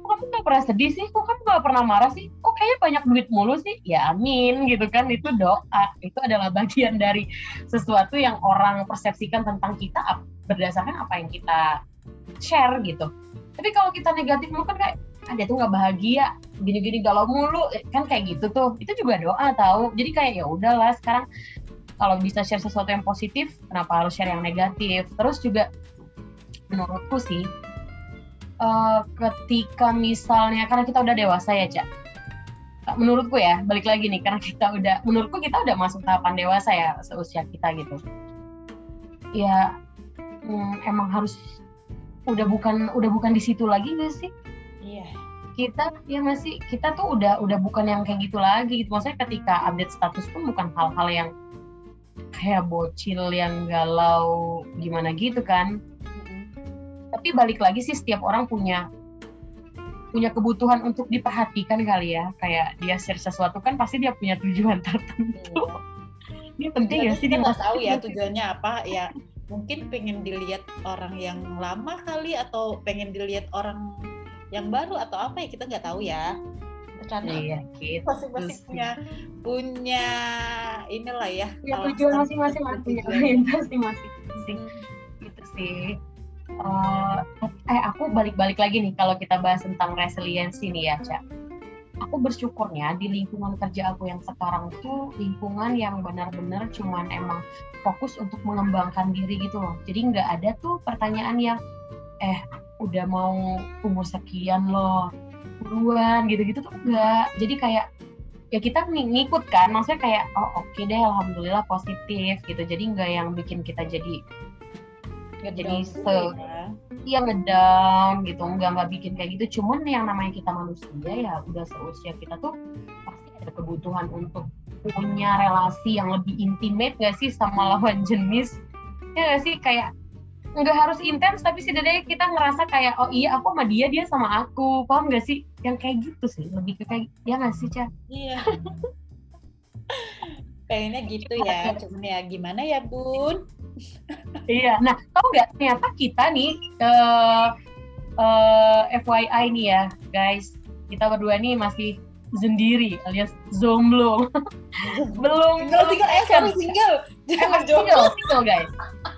Kok kamu nggak pernah sedih sih? Kok kamu nggak pernah marah sih? Kok kayaknya banyak duit mulu sih? Ya amin gitu kan. Itu doa. Itu adalah bagian dari sesuatu yang orang persepsikan tentang kita berdasarkan apa yang kita share gitu tapi kalau kita negatif mungkin kayak ah dia tuh nggak bahagia gini-gini galau mulu. Eh, kan kayak gitu tuh. Itu juga doa tahu jadi kayak ya udahlah sekarang kalau bisa share sesuatu yang positif kenapa harus share yang negatif? Terus juga menurutku sih uh, ketika misalnya karena kita udah dewasa ya cak. Menurutku ya balik lagi nih karena kita udah menurutku kita udah masuk tahapan dewasa ya seusia kita gitu. Ya hmm, emang harus udah bukan udah bukan di situ lagi gak sih? Kita ya masih kita tuh udah udah bukan yang kayak gitu lagi gitu. Maksudnya ketika update status pun bukan hal-hal yang kayak bocil yang galau gimana gitu kan. Tapi balik lagi sih setiap orang punya punya kebutuhan untuk diperhatikan kali ya. Kayak dia share sesuatu kan pasti dia punya tujuan tertentu. Ini penting ya sih dia nggak tahu ya tujuannya apa. Ya mungkin pengen dilihat orang yang lama kali atau pengen dilihat orang yang baru atau apa ya kita nggak tahu ya. Karena iya, gitu masing-masing punya punya inilah ya ya tujuan masing-masing punya orientasi masing-masing. Gitu sih. Uh, eh aku balik-balik lagi nih kalau kita bahas tentang resiliensi nih ya cak aku bersyukurnya di lingkungan kerja aku yang sekarang tuh lingkungan yang benar-benar cuman emang fokus untuk mengembangkan diri gitu loh. Jadi nggak ada tuh pertanyaan yang eh udah mau umur sekian loh buruan gitu-gitu tuh enggak jadi kayak ya kita ng ngikut kan maksudnya kayak oh oke okay deh alhamdulillah positif gitu. Jadi nggak yang bikin kita jadi jadi se ya. Iya ngedown gitu. Nggak nggak bikin kayak gitu. Cuman yang namanya kita manusia ya udah seusia kita tuh pasti ada kebutuhan untuk punya relasi yang lebih intimate gak sih sama lawan jenis? Ya gak sih? Kayak nggak harus intens tapi setidaknya kita ngerasa kayak oh iya aku sama dia dia sama aku. Paham gak sih? Yang kayak gitu sih. Lebih ke kayak ya nggak sih Ca? iya. Pengennya gitu ya. Cuman ya gimana ya bun iya. Nah tau nggak? Ternyata kita nih uh, uh, FYI nih ya guys. Kita berdua nih masih sendiri alias zomblo belum single single eh sorry single. Jangan single single guys.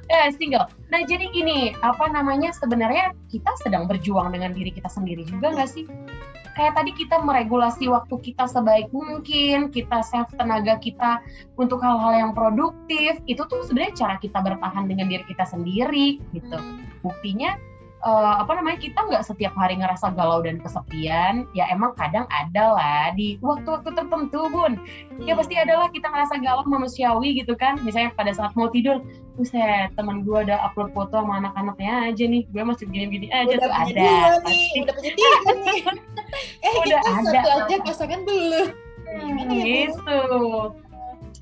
Eh single. Nah jadi gini apa namanya sebenarnya kita sedang berjuang dengan diri kita sendiri juga nggak sih? Kayak tadi kita meregulasi waktu kita sebaik mungkin, kita save tenaga kita untuk hal-hal yang produktif, itu tuh sebenarnya cara kita bertahan dengan diri kita sendiri gitu. Buktinya uh, apa namanya kita nggak setiap hari ngerasa galau dan kesepian ya emang kadang ada lah di waktu-waktu tertentu bun. Ya pasti hmm. ada lah kita ngerasa galau manusiawi gitu kan. Misalnya pada saat mau tidur Buset, teman gue ada upload foto sama anak-anaknya aja nih. Gue masih gini-gini aja udah tuh ada. nih, udah punya tiga nih. Eh udah kita ada satu aja pasangan belum. Hmm, ya, gitu.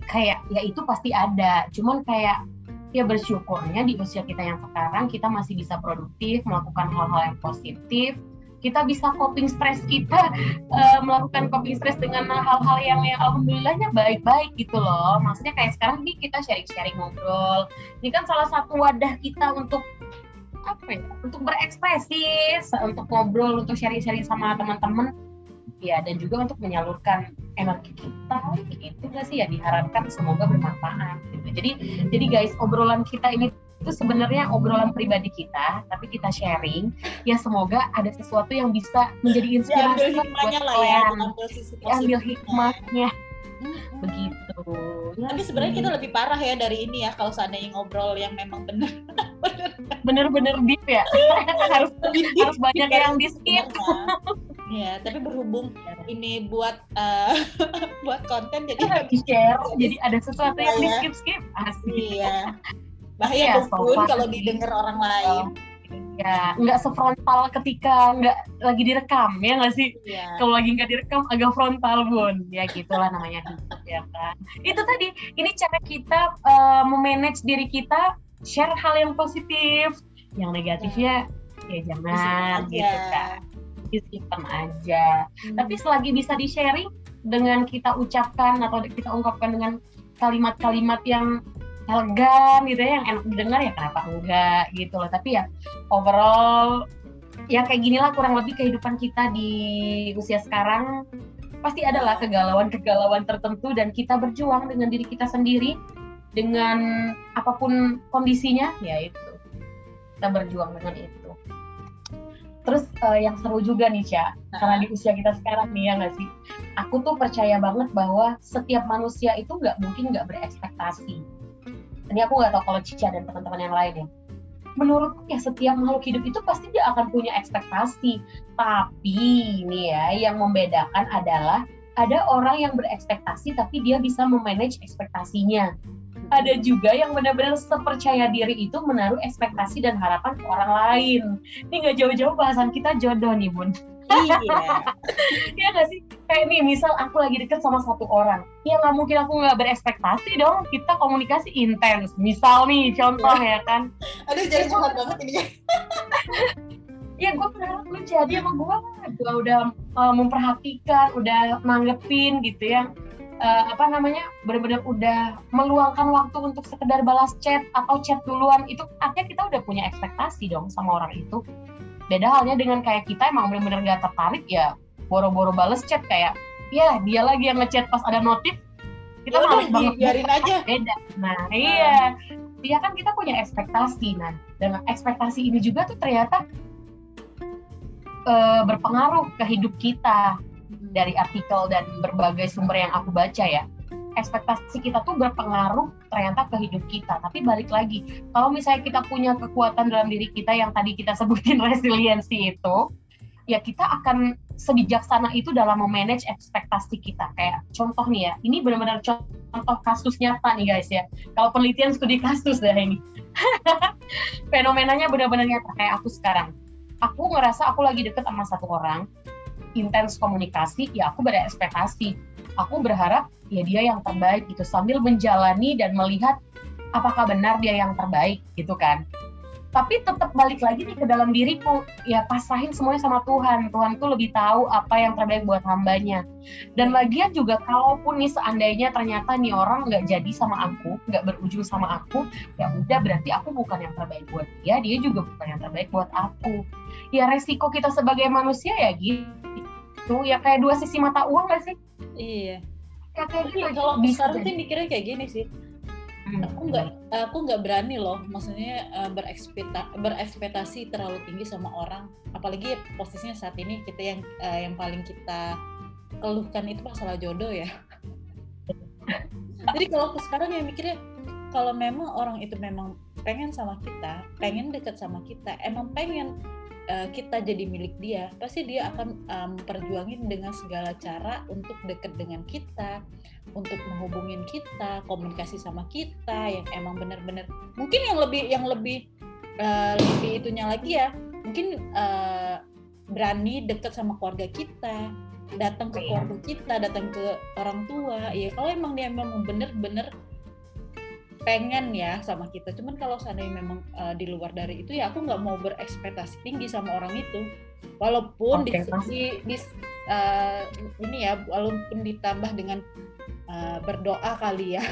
Kayak ya itu pasti ada. Cuman kayak ya bersyukurnya di usia kita yang sekarang kita masih bisa produktif melakukan hal-hal yang positif. Kita bisa coping stress kita uh, melakukan coping stress dengan hal-hal yang yang alhamdulillahnya baik-baik gitu loh. Maksudnya kayak sekarang nih kita sharing-sharing ngobrol. Ini kan salah satu wadah kita untuk apa ya untuk berekspresi untuk ngobrol untuk sharing-sharing sama teman-teman ya dan juga untuk menyalurkan energi kita gitu gak sih ya diharapkan semoga bermanfaat gitu. jadi jadi guys obrolan kita ini itu sebenarnya obrolan pribadi kita tapi kita sharing. Ya semoga ada sesuatu yang bisa menjadi inspirasi ya, buat lah ya, ya ambil hikmahnya. Hmm. begitu. Ya, tapi sebenarnya kita lebih parah ya dari ini ya kalau seandainya ngobrol yang memang benar. Bener-bener deep ya. Harus harus banyak yang di skip Ya, tapi berhubung ini buat uh, buat konten jadi iya, di share, jadi ada sesuatu yang di skip skip asli. Iya. Bahaya ya, pun kalau didengar orang lain. Ya, nggak sefrontal ketika nggak lagi direkam ya nggak sih? Ya. Kalau lagi nggak direkam agak frontal bun, ya gitulah namanya ya kan. Itu tadi, ini cara kita uh, memanage diri kita, share hal yang positif, yang negatifnya ya, ya jangan gitu kan disimpan aja. Hmm. Tapi selagi bisa di sharing dengan kita ucapkan atau kita ungkapkan dengan kalimat-kalimat yang elegan gitu ya, yang enak didengar ya kenapa enggak gitu loh. Tapi ya overall ya kayak ginilah kurang lebih kehidupan kita di usia sekarang pasti adalah kegalauan-kegalauan tertentu dan kita berjuang dengan diri kita sendiri dengan apa pun kondisinya ya itu kita berjuang dengan itu Terus uh, yang seru juga nih Cia, karena di usia kita sekarang nih ya nggak sih, aku tuh percaya banget bahwa setiap manusia itu nggak mungkin nggak berekspektasi. Ini aku nggak tahu kalau Cica dan teman-teman yang lain ya. Menurutku ya setiap makhluk hidup itu pasti dia akan punya ekspektasi. Tapi ini ya yang membedakan adalah ada orang yang berekspektasi tapi dia bisa memanage ekspektasinya ada juga yang benar-benar sepercaya diri itu menaruh ekspektasi dan harapan ke orang lain. Ini nggak jauh-jauh bahasan kita jodoh nih bun. Iya. Iya nggak sih? Kayak nih, misal aku lagi deket sama satu orang, ya nggak mungkin aku nggak berekspektasi dong. Kita komunikasi intens. Misal nih, contoh ya, ya kan. Aduh, jadi curhat banget ini. ya gue berharap lu jadi sama gue gue udah uh, memperhatikan udah nanggepin gitu ya uh, apa namanya benar-benar udah meluangkan waktu untuk sekedar balas chat atau chat duluan itu artinya kita udah punya ekspektasi dong sama orang itu. Beda halnya dengan kayak kita emang benar-benar gak tertarik ya boro-boro balas chat kayak ya dia lagi yang ngechat pas ada notif. Kita ya males banget. biarin aja. Beda. Nah iya. Iya kan kita punya ekspektasi nah dengan ekspektasi ini juga tuh ternyata uh, berpengaruh ke hidup kita dari artikel dan berbagai sumber yang aku baca ya ekspektasi kita tuh berpengaruh ternyata ke hidup kita. Tapi balik lagi, kalau misalnya kita punya kekuatan dalam diri kita yang tadi kita sebutin resiliensi itu, ya kita akan sebijaksana itu dalam memanage ekspektasi kita. Kayak contoh nih ya, ini benar-benar contoh kasus nyata nih guys ya. Kalau penelitian studi kasus dah ini. Fenomenanya benar-benar nyata kayak aku sekarang. Aku ngerasa aku lagi deket sama satu orang, intens komunikasi, ya aku berekspektasi. Aku berharap ya dia yang terbaik gitu sambil menjalani dan melihat apakah benar dia yang terbaik gitu kan. Tapi tetap balik lagi nih ke dalam diriku ya pasrahin semuanya sama Tuhan. Tuhan tuh lebih tahu apa yang terbaik buat hambanya. Dan lagian juga kalaupun nih seandainya ternyata nih orang nggak jadi sama aku nggak berujung sama aku ya udah berarti aku bukan yang terbaik buat dia dia juga bukan yang terbaik buat aku. Ya resiko kita sebagai manusia ya gitu ya kayak dua sisi mata uang gak sih? Iya. Kayak gitu kalau sekarang sih mikirnya kayak gini sih. Hmm. aku nggak aku nggak berani loh maksudnya uh, berekspekta berekspektasi terlalu tinggi sama orang. Apalagi posisinya saat ini kita yang uh, yang paling kita keluhkan itu masalah jodoh ya. Jadi kalau aku sekarang ya mikirnya kalau memang orang itu memang pengen sama kita pengen deket sama kita emang pengen uh, kita jadi milik dia, pasti dia akan um, perjuangin dengan segala cara untuk deket dengan kita, untuk menghubungin kita, komunikasi sama kita, yang emang benar-benar mungkin yang lebih yang lebih uh, lebih itunya lagi ya, mungkin uh, berani deket sama keluarga kita, datang ke iya. keluarga kita, datang ke orang tua, ya kalau emang dia memang bener-bener pengen ya sama kita. Cuman kalau seandainya memang uh, di luar dari itu ya aku nggak mau berekspektasi tinggi sama orang itu. Walaupun okay, di, di, di uh, ini ya walaupun ditambah dengan uh, berdoa kali ya.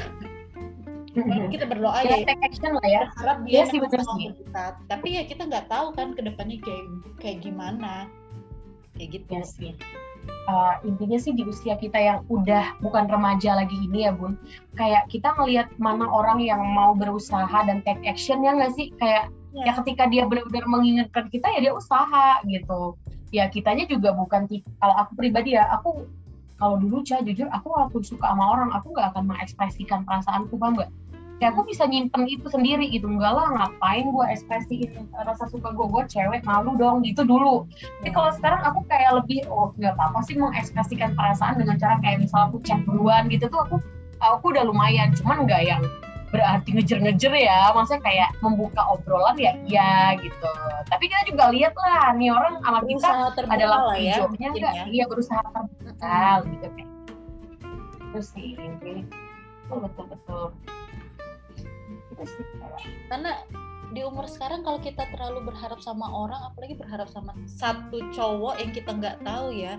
Kita berdoa ya, ya action lah ya. Harap dia ya, sih betul sih. kita. Tapi ya kita nggak tahu kan ke depannya kayak kayak gimana. Kayak gitu. Ya sih uh, intinya sih di usia kita yang udah bukan remaja lagi ini ya bun. Kayak kita ngelihat mana orang yang mau berusaha dan take action ya nggak sih? Kayak yeah. ya ketika dia benar-benar mengingatkan kita ya dia usaha gitu. Ya kitanya juga bukan kalau aku pribadi ya aku kalau dulu cah jujur aku walaupun suka sama orang aku nggak akan mengekspresikan perasaanku bang nggak kayak aku bisa nyimpen itu sendiri gitu. Enggak lah ngapain gue ekspresiin rasa suka gue gue cewek malu dong gitu dulu. Tapi kalau sekarang aku kayak lebih oh nggak apa-apa sih mengekspresikan perasaan dengan cara kayak misal aku chat duluan gitu tuh aku aku udah lumayan. Cuman enggak yang berarti ngejer-ngejer ya. Maksudnya kayak membuka obrolan ya iya gitu. Tapi kita juga lihat lah nih orang sama kita adalah hijaunya enggak ya. iya berusaha terbuka gitu kayak. Itu sih betul betul betul karena di umur sekarang kalau kita terlalu berharap sama orang apalagi berharap sama satu cowok yang kita nggak tahu ya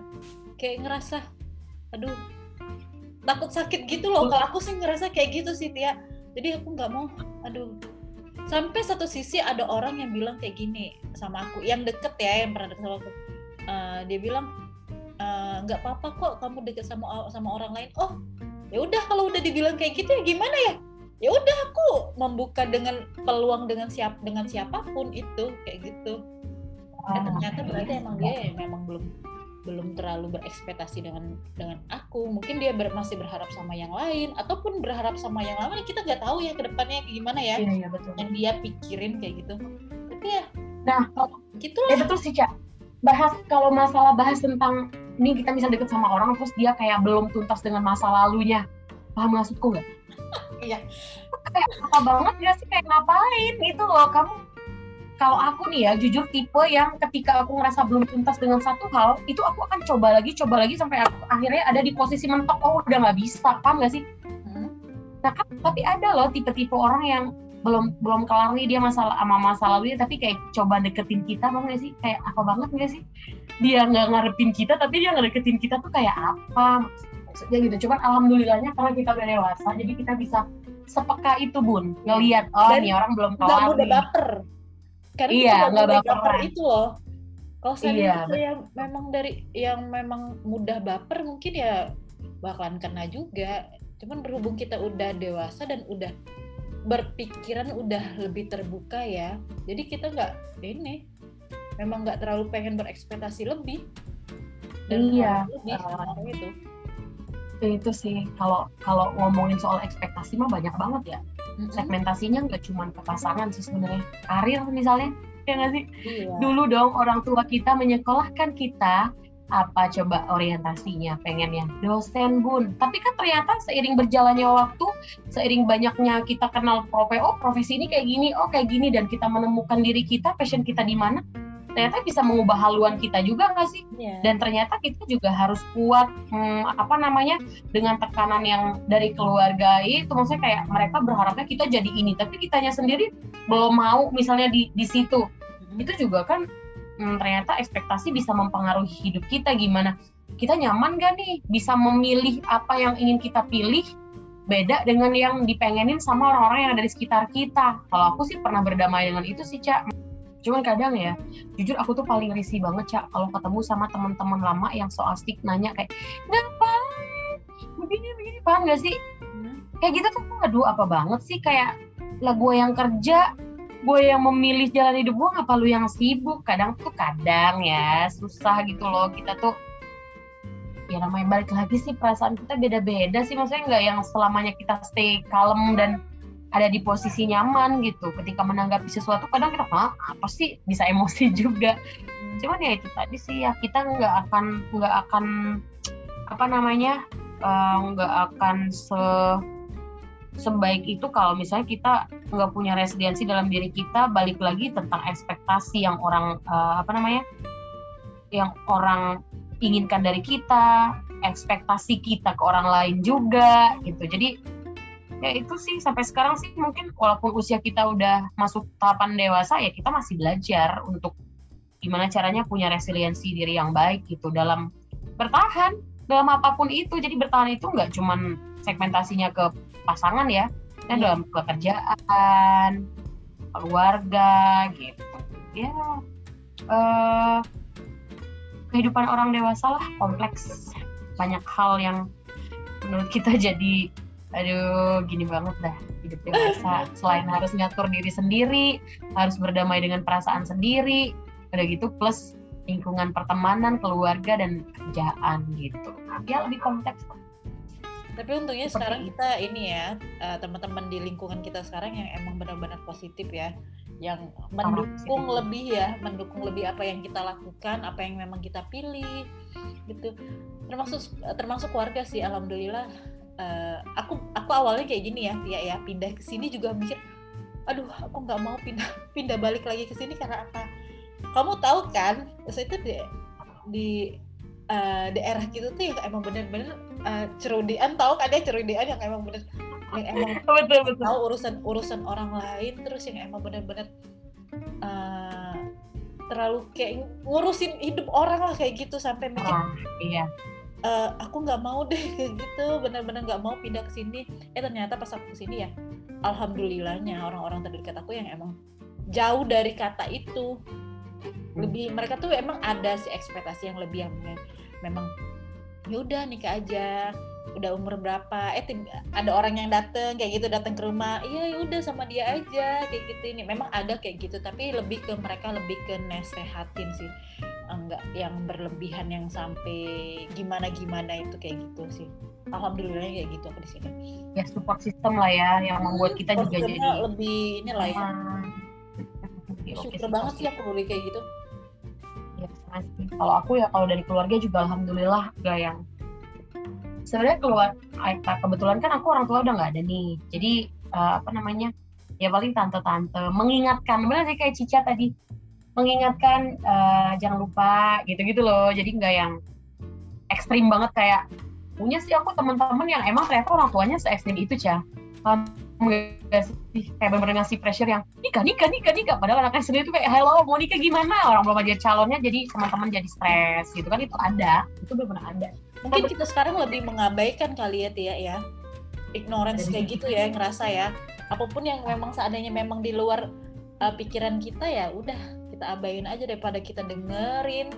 kayak ngerasa aduh takut sakit gitu loh. Kalau aku sih ngerasa kayak gitu sih Tia. Jadi aku nggak mau aduh. Sampai satu sisi ada orang yang bilang kayak gini sama aku yang deket ya yang pernah deket sama aku. Uh, dia bilang eh, nggak uh, apa-apa kok kamu deket sama sama orang lain. Oh ya udah kalau udah dibilang kayak gitu ya gimana ya ya udah aku membuka dengan peluang dengan siap dengan siapa pun itu kayak gitu. Dan ternyata berarti emang dia ya, memang belum belum terlalu berekspektasi dengan dengan aku. Mungkin dia ber, masih berharap sama yang lain ataupun berharap sama yang lain kita nggak tahu ya ke depannya gimana ya. Iya, iya, betul. yang dia pikirin kayak gitu. Tapi ya nah gitu ya betul sih cak. Bahas kalau masalah bahas tentang ini kita bisa deket sama orang terus dia kayak belum tuntas dengan masa lalunya. Paham maksudku nggak iya. Kayak apa banget gak sih kayak ngapain gitu loh. Kamu kalau aku nih ya jujur tipe yang ketika aku ngerasa belum tuntas dengan satu hal itu aku akan coba lagi coba lagi sampai aku akhirnya ada di posisi mentok. Oh udah nggak bisa paham gak sih? Hmm. nah kan tapi ada loh tipe-tipe orang yang belum belum kelar nih dia masalah sama masa lalu tapi kayak coba deketin kita bang gak sih? Kayak apa banget gak sih? Dia nggak ngarepin kita tapi dia ngedeketin kita tuh kayak apa maksudnya gitu. Cuman alhamdulillahnya karena kita udah dewasa jadi kita bisa sepeka itu bun. Ngelihat oh Dan ini orang belum kelar nggak mudah baper. Karena iya nggak baper. baper itu loh. Kalau saya iya, yang memang dari yang memang mudah baper mungkin ya bakalan kena juga. Cuman berhubung kita udah dewasa dan udah berpikiran udah lebih terbuka ya jadi kita nggak ini memang nggak terlalu pengen berekspektasi lebih. Dan iya. lebih uh, itu itu sih. Kalau kalau ngomongin soal ekspektasi mah banyak banget ya. Mm-hmm. segmentasinya nggak cuma ke pasangan sih sebenarnya. Karir misalnya ya nggak sih? Iya. dulu dong orang tua kita menyekolahkan kita apa coba orientasinya? Pengennya dosen bun. Tapi kan ternyata seiring berjalannya waktu seiring banyaknya kita kenal profe oh profesi ini kayak gini oh kayak gini dan kita menemukan diri kita passion kita di mana ternyata bisa mengubah haluan kita juga nggak sih? Yeah. dan ternyata kita juga harus kuat hmm, apa namanya dengan tekanan yang dari keluarga itu. Maksudnya kayak mereka berharapnya kita jadi ini tapi kitanya sendiri belum mau misalnya di di situ. Mm-hmm. itu juga kan hmm, ternyata ekspektasi bisa mempengaruhi hidup kita. Gimana? Kita nyaman gak nih? Bisa memilih apa yang ingin kita pilih? Beda dengan yang dipengenin sama orang-orang yang ada di sekitar kita. Kalau aku sih pernah berdamai dengan itu sih cak cuman kadang ya jujur aku tuh paling risih banget cak kalau ketemu sama teman-teman lama yang so asik nanya kayak ngapain? Begini begini. Paham gak sih? Hmm. kayak gitu tuh aduh apa banget sih? Kayak lah gue yang kerja gue yang memilih jalan hidup gue ngapa lu yang sibuk? Kadang tuh kadang ya susah gitu loh. Kita tuh ya namanya balik lagi sih perasaan kita beda-beda sih. Maksudnya nggak yang selamanya kita stay kalem dan ada di posisi nyaman gitu. Ketika menanggapi sesuatu kadang kita Hah, apa sih? Bisa emosi juga. Cuman ya itu tadi sih ya kita nggak akan nggak akan apa namanya eh, nggak uh, akan se sebaik itu kalau misalnya kita nggak punya resiliensi dalam diri kita balik lagi tentang ekspektasi yang orang uh, apa namanya yang orang inginkan dari kita ekspektasi kita ke orang lain juga gitu. Jadi ya itu sih sampai sekarang sih mungkin walaupun usia kita udah masuk tahapan dewasa ya kita masih belajar untuk gimana caranya punya resiliensi diri yang baik gitu dalam bertahan dalam apa pun itu. Jadi bertahan itu nggak cuman segmentasinya ke pasangan ya kan dalam pekerjaan keluarga gitu. Ya uh, kehidupan orang dewasa lah kompleks. Banyak hal yang menurut kita jadi aduh gini banget dah hidup dewasa selain harus ngatur diri sendiri harus berdamai dengan perasaan sendiri udah gitu plus lingkungan pertemanan keluarga dan kerjaan gitu. Ya lebih kompleks. Tapi untungnya Seperti sekarang kita ini ya uh, teman-teman di lingkungan kita sekarang yang emang benar-benar positif ya yang mendukung oh, lebih ya mendukung lebih apa yang kita lakukan apa yang memang kita pilih gitu. Termasuk termasuk keluarga sih alhamdulillah uh, aku aku awalnya kayak gini ya ya ya pindah ke sini juga mikir aduh aku nggak mau pindah pindah balik lagi ke sini karena apa kamu tahu kan saya itu di di uh, daerah gitu tuh yang emang bener-bener uh, cerudian tahu kan ya cerudian yang emang bener yang emang betul, betul. tahu urusan urusan orang lain terus yang emang bener-bener uh, terlalu kayak ngurusin hidup orang lah kayak gitu sampai mikir oh, iya uh, aku nggak mau deh kayak gitu. Benar-benar nggak mau pindah ke sini. Eh ternyata pas aku ke sini ya alhamdulillahnya orang-orang terdekat aku yang emang jauh dari kata itu. Lebih mereka tuh emang ada si ekspektasi yang lebih yang memang ya udah nikah aja. Udah umur berapa? Eh ada orang yang dateng kayak gitu datang ke rumah iya ya udah sama dia aja. Kayak gitu ini memang ada kayak gitu. Tapi lebih ke mereka lebih ke nasehatin sih enggak yang berlebihan yang sampai gimana gimana itu kayak gitu sih. Alhamdulillah kayak gitu aku di sini. Ya support system lah ya yang membuat kita juga jadi lebih ini lah ya syukur banget sih aku boleh kayak gitu. Ya kalau aku ya kalau dari keluarga juga alhamdulillah gak yang sebenarnya keluar kebetulan kan aku orang tua udah nggak ada nih. Jadi uh, apa namanya ya paling tante-tante mengingatkan benar sih kayak Cica tadi mengingatkan uh, jangan lupa gitu-gitu loh. Jadi nggak yang ekstrim banget kayak punya sih aku teman-teman yang emang ternyata orang tuanya se ekstrim itu cah sih? Kayak bener-bener ngasih pressure yang nikah nikah nikah nikah. Padahal anaknya sendiri tuh kayak hello mau nikah gimana? Orang belum aja calonnya jadi teman-teman jadi stres gitu kan. Itu ada. Itu benar-benar ada. Mungkin kita sekarang lebih mengabaikan kali ya Tia ya. Ignorance kayak gitu ya ngerasa ya. Apa pun yang memang seadanya memang di luar uh, pikiran kita ya udah kita abain aja daripada kita dengerin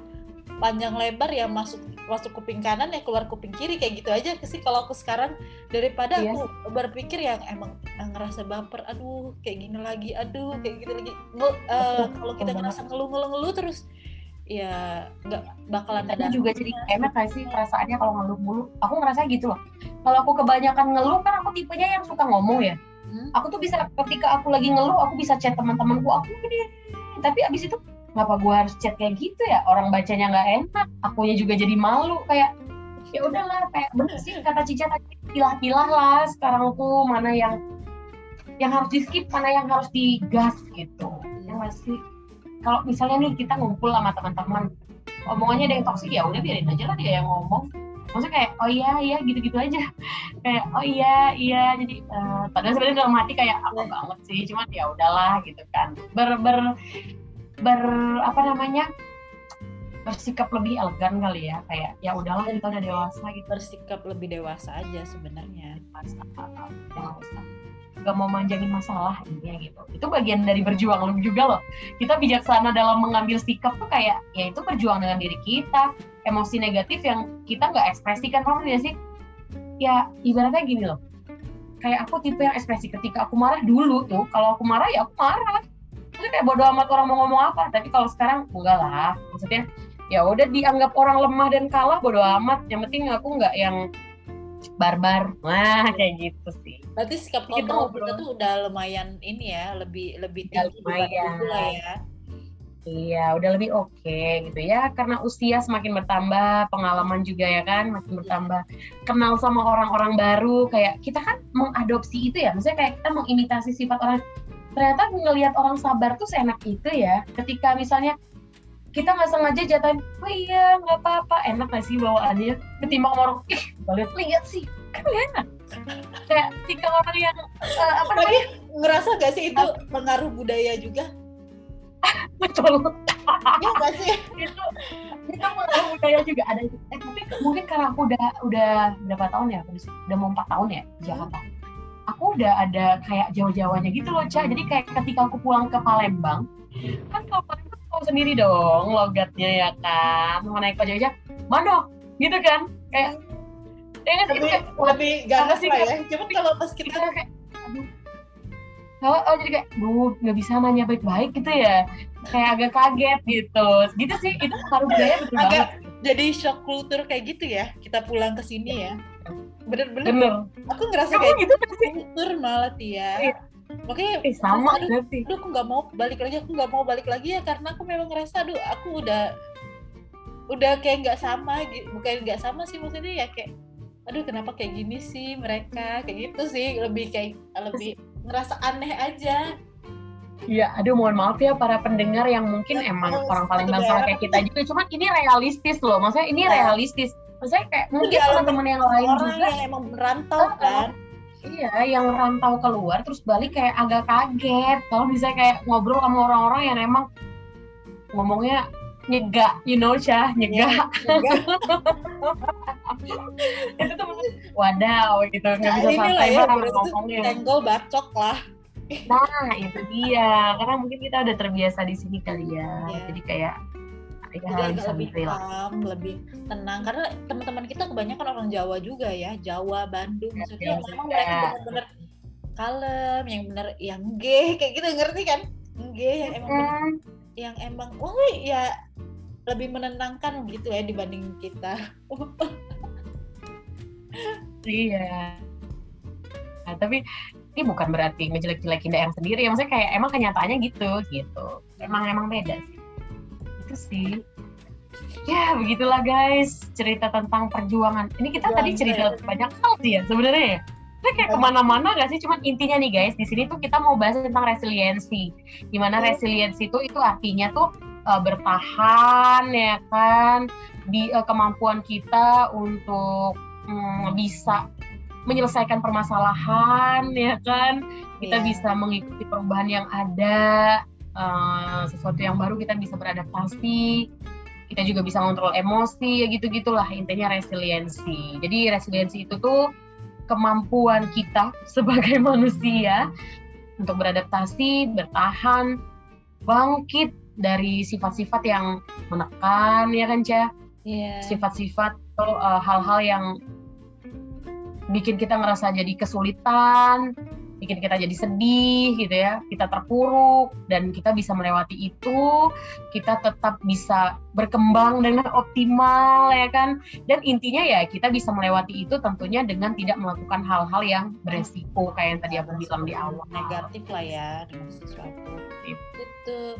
panjang lebar ya masuk masuk kuping kanan ya keluar kuping kiri kayak gitu aja sih kalau aku sekarang daripada iya. aku berpikir yang emang ngerasa baper aduh kayak gini lagi aduh kayak gitu lagi uh, kalau kita ngerasa ngeluh ngeluh ngeluh terus ya nggak bakalan ada juga jadi enak gak sih perasaannya kalau ngeluh mulu. Aku ngerasa gitu loh. Kalau aku kebanyakan ngeluh kan aku tipenya yang suka ngomong ya. Hmm? Aku tuh bisa ketika aku lagi ngeluh aku bisa chat teman-temanku aku gini. Tapi abis itu kenapa gue harus chat kayak gitu ya? Orang bacanya nggak enak. Akunya juga jadi malu kayak ya udahlah kayak bener sih kata Cica tadi pilah-pilah lah sekarang tuh mana yang yang harus di skip mana yang harus digas gitu yang masih kalau misalnya nih kita ngumpul sama teman-teman omongannya ada yang toksik ya udah biarin aja lah dia yang ngomong maksudnya kayak oh iya iya gitu-gitu aja. Kayak oh iya iya jadi eh, padahal sebenarnya dalam hati kayak apa banget sih cuman ya udahlah gitu kan. Ber ber ber apa namanya bersikap lebih elegan kali ya kayak ya udahlah kita udah dewasa gitu. Bersikap lebih dewasa aja sebenarnya. Masalah jangan usah gak mau manjangin masalah intinya gitu. Itu bagian dari berjuang lu juga loh. Kita bijaksana dalam mengambil sikap tuh kayak ya itu berjuang dengan diri kita. Emosi negatif yang kita nggak ekspresikan paham ya sih? Ya ibaratnya gini loh. Kayak aku tipe yang ekspresi ketika aku marah dulu tuh kalau aku marah ya aku marah. Maksudnya kayak bodo amat orang mau ngomong apa. Tapi kalau sekarang enggak lah. Maksudnya ya udah dianggap orang lemah dan kalah bodo amat. Yang penting aku nggak yang barbar wah kayak gitu sih berarti sikap Kita kontrol ngobrol. kita tuh udah lumayan ini ya lebih lebih tinggi lumayan. lah ya Iya, udah lebih oke gitu ya. Karena usia semakin bertambah, pengalaman juga ya kan makin bertambah. Kenal sama orang-orang baru, kayak kita kan mengadopsi itu ya. Maksudnya kayak kita mengimitasi sifat orang. Ternyata ngelihat orang sabar tuh seenak itu ya. Ketika misalnya kita nggak sengaja jatuhin, oh iya nggak apa-apa, enak nggak sih bawaannya? Ketimbang orang, ih, lihat lihat sih, kan enak. Kayak ketika orang yang eh, apa namanya? tapi ngerasa gak sih itu pengaruh budaya juga Betul. ya gak sih itu itu pengaruh budaya juga ada eh tapi mungkin karena aku udah udah berapa tahun ya aku udah mau empat tahun ya di Jakarta aku udah ada kayak jawa-jawanya gitu loh Ca jadi kayak ketika aku pulang ke Palembang kan kalau tahu sendiri dong logatnya ya kan mau naik aja? Mana gitu kan? Kayak ya? Itu lebih kayak, lebih ganas sih, lah ya. Cuman kalau pas kita kita kayak aduh. Oh, oh jadi kayak duh nggak bisa nanya baik-baik gitu ya. Kayak agak kaget gitu. Gitu sih. Itu pengaruh budaya betul Agak- banget. jadi shock kultur kayak gitu ya. Kita pulang ke sini ya. Bener-bener. Bener. Aku ngerasa kamu kayak gitu kan kultur malah Tia. Iya. Makanya eh, sama aduh, sih aduh aku nggak mau balik lagi aku nggak mau balik lagi ya karena aku memang ngerasa aduh aku udah udah kayak nggak sama gitu bukan nggak sama sih maksudnya ya kayak aduh kenapa kayak gini sih mereka kayak gitu sih lebih kayak lebih ngerasa aneh aja Iya, aduh mohon maaf ya para pendengar yang mungkin Ya, emang orang paling daerah kayak kita juga, cuman ini realistis loh. Maksudnya ini Ya. realistis. Maksudnya kayak mungkin teman-teman yang lain orang juga, yang emang merantau Ah, kan iya, yang rantau keluar terus balik kayak agak kaget. Kalau misalnya kayak ngobrol sama orang-orang yang emang ngomongnya nyegak, you know, nyegak. Enggak. Itu tuh wadaw gitu, nggak Nah, bisa santai ya, banget ngomongnya. tenggol bacok lah Nah, itu dia. Karena mungkin kita udah terbiasa di sini kali ya. Iya. Jadi kayak ya jadi agak bisa lebih calm, lebih tenang karena teman-teman kita kebanyakan orang Jawa juga ya, Jawa, Bandung, Ya, maksudnya Jawa memang mereka benar-benar kalem, yang benar yang G kayak gitu ngerti kan? G yang emang Hmm, yang emang wah ya lebih menenangkan gitu ya dibanding kita. iya. Nah, tapi ini bukan berarti ngejelek-jelekin daerah sendiri ya. Maksudnya kayak emang kenyataannya gitu, gitu. Emang emang beda sih. Itu sih. Ya, begitulah guys cerita tentang perjuangan. Ini kita tadi Perjuangan, cerita ya. banyak hal sih ya sebenarnya ya. Kita kayak Banyak. ke mana-mana gak sih? Cuman intinya nih guys, di sini tuh kita mau bahas tentang resiliensi. Di mana Hmm. resiliensi itu itu artinya tuh uh, bertahan ya kan di uh, kemampuan kita untuk mm, bisa menyelesaikan permasalahan ya kan kita Iya. bisa mengikuti perubahan yang ada uh, sesuatu yang baru kita bisa beradaptasi kita juga bisa kontrol emosi ya gitu gitulah intinya resiliensi jadi resiliensi itu tuh kemampuan kita sebagai manusia untuk beradaptasi bertahan bangkit dari sifat-sifat yang menekan ya kan Cah Iya. sifat-sifat atau uh, hal-hal yang bikin kita ngerasa jadi kesulitan bikin kita jadi sedih gitu ya, kita terpuruk dan kita bisa melewati itu, kita tetap bisa berkembang dengan optimal ya kan. Dan intinya ya kita bisa melewati itu tentunya dengan tidak melakukan hal-hal yang beresiko kayak yang tadi aku bilang di awal. Negatif lah ya dengan sesuatu. Itu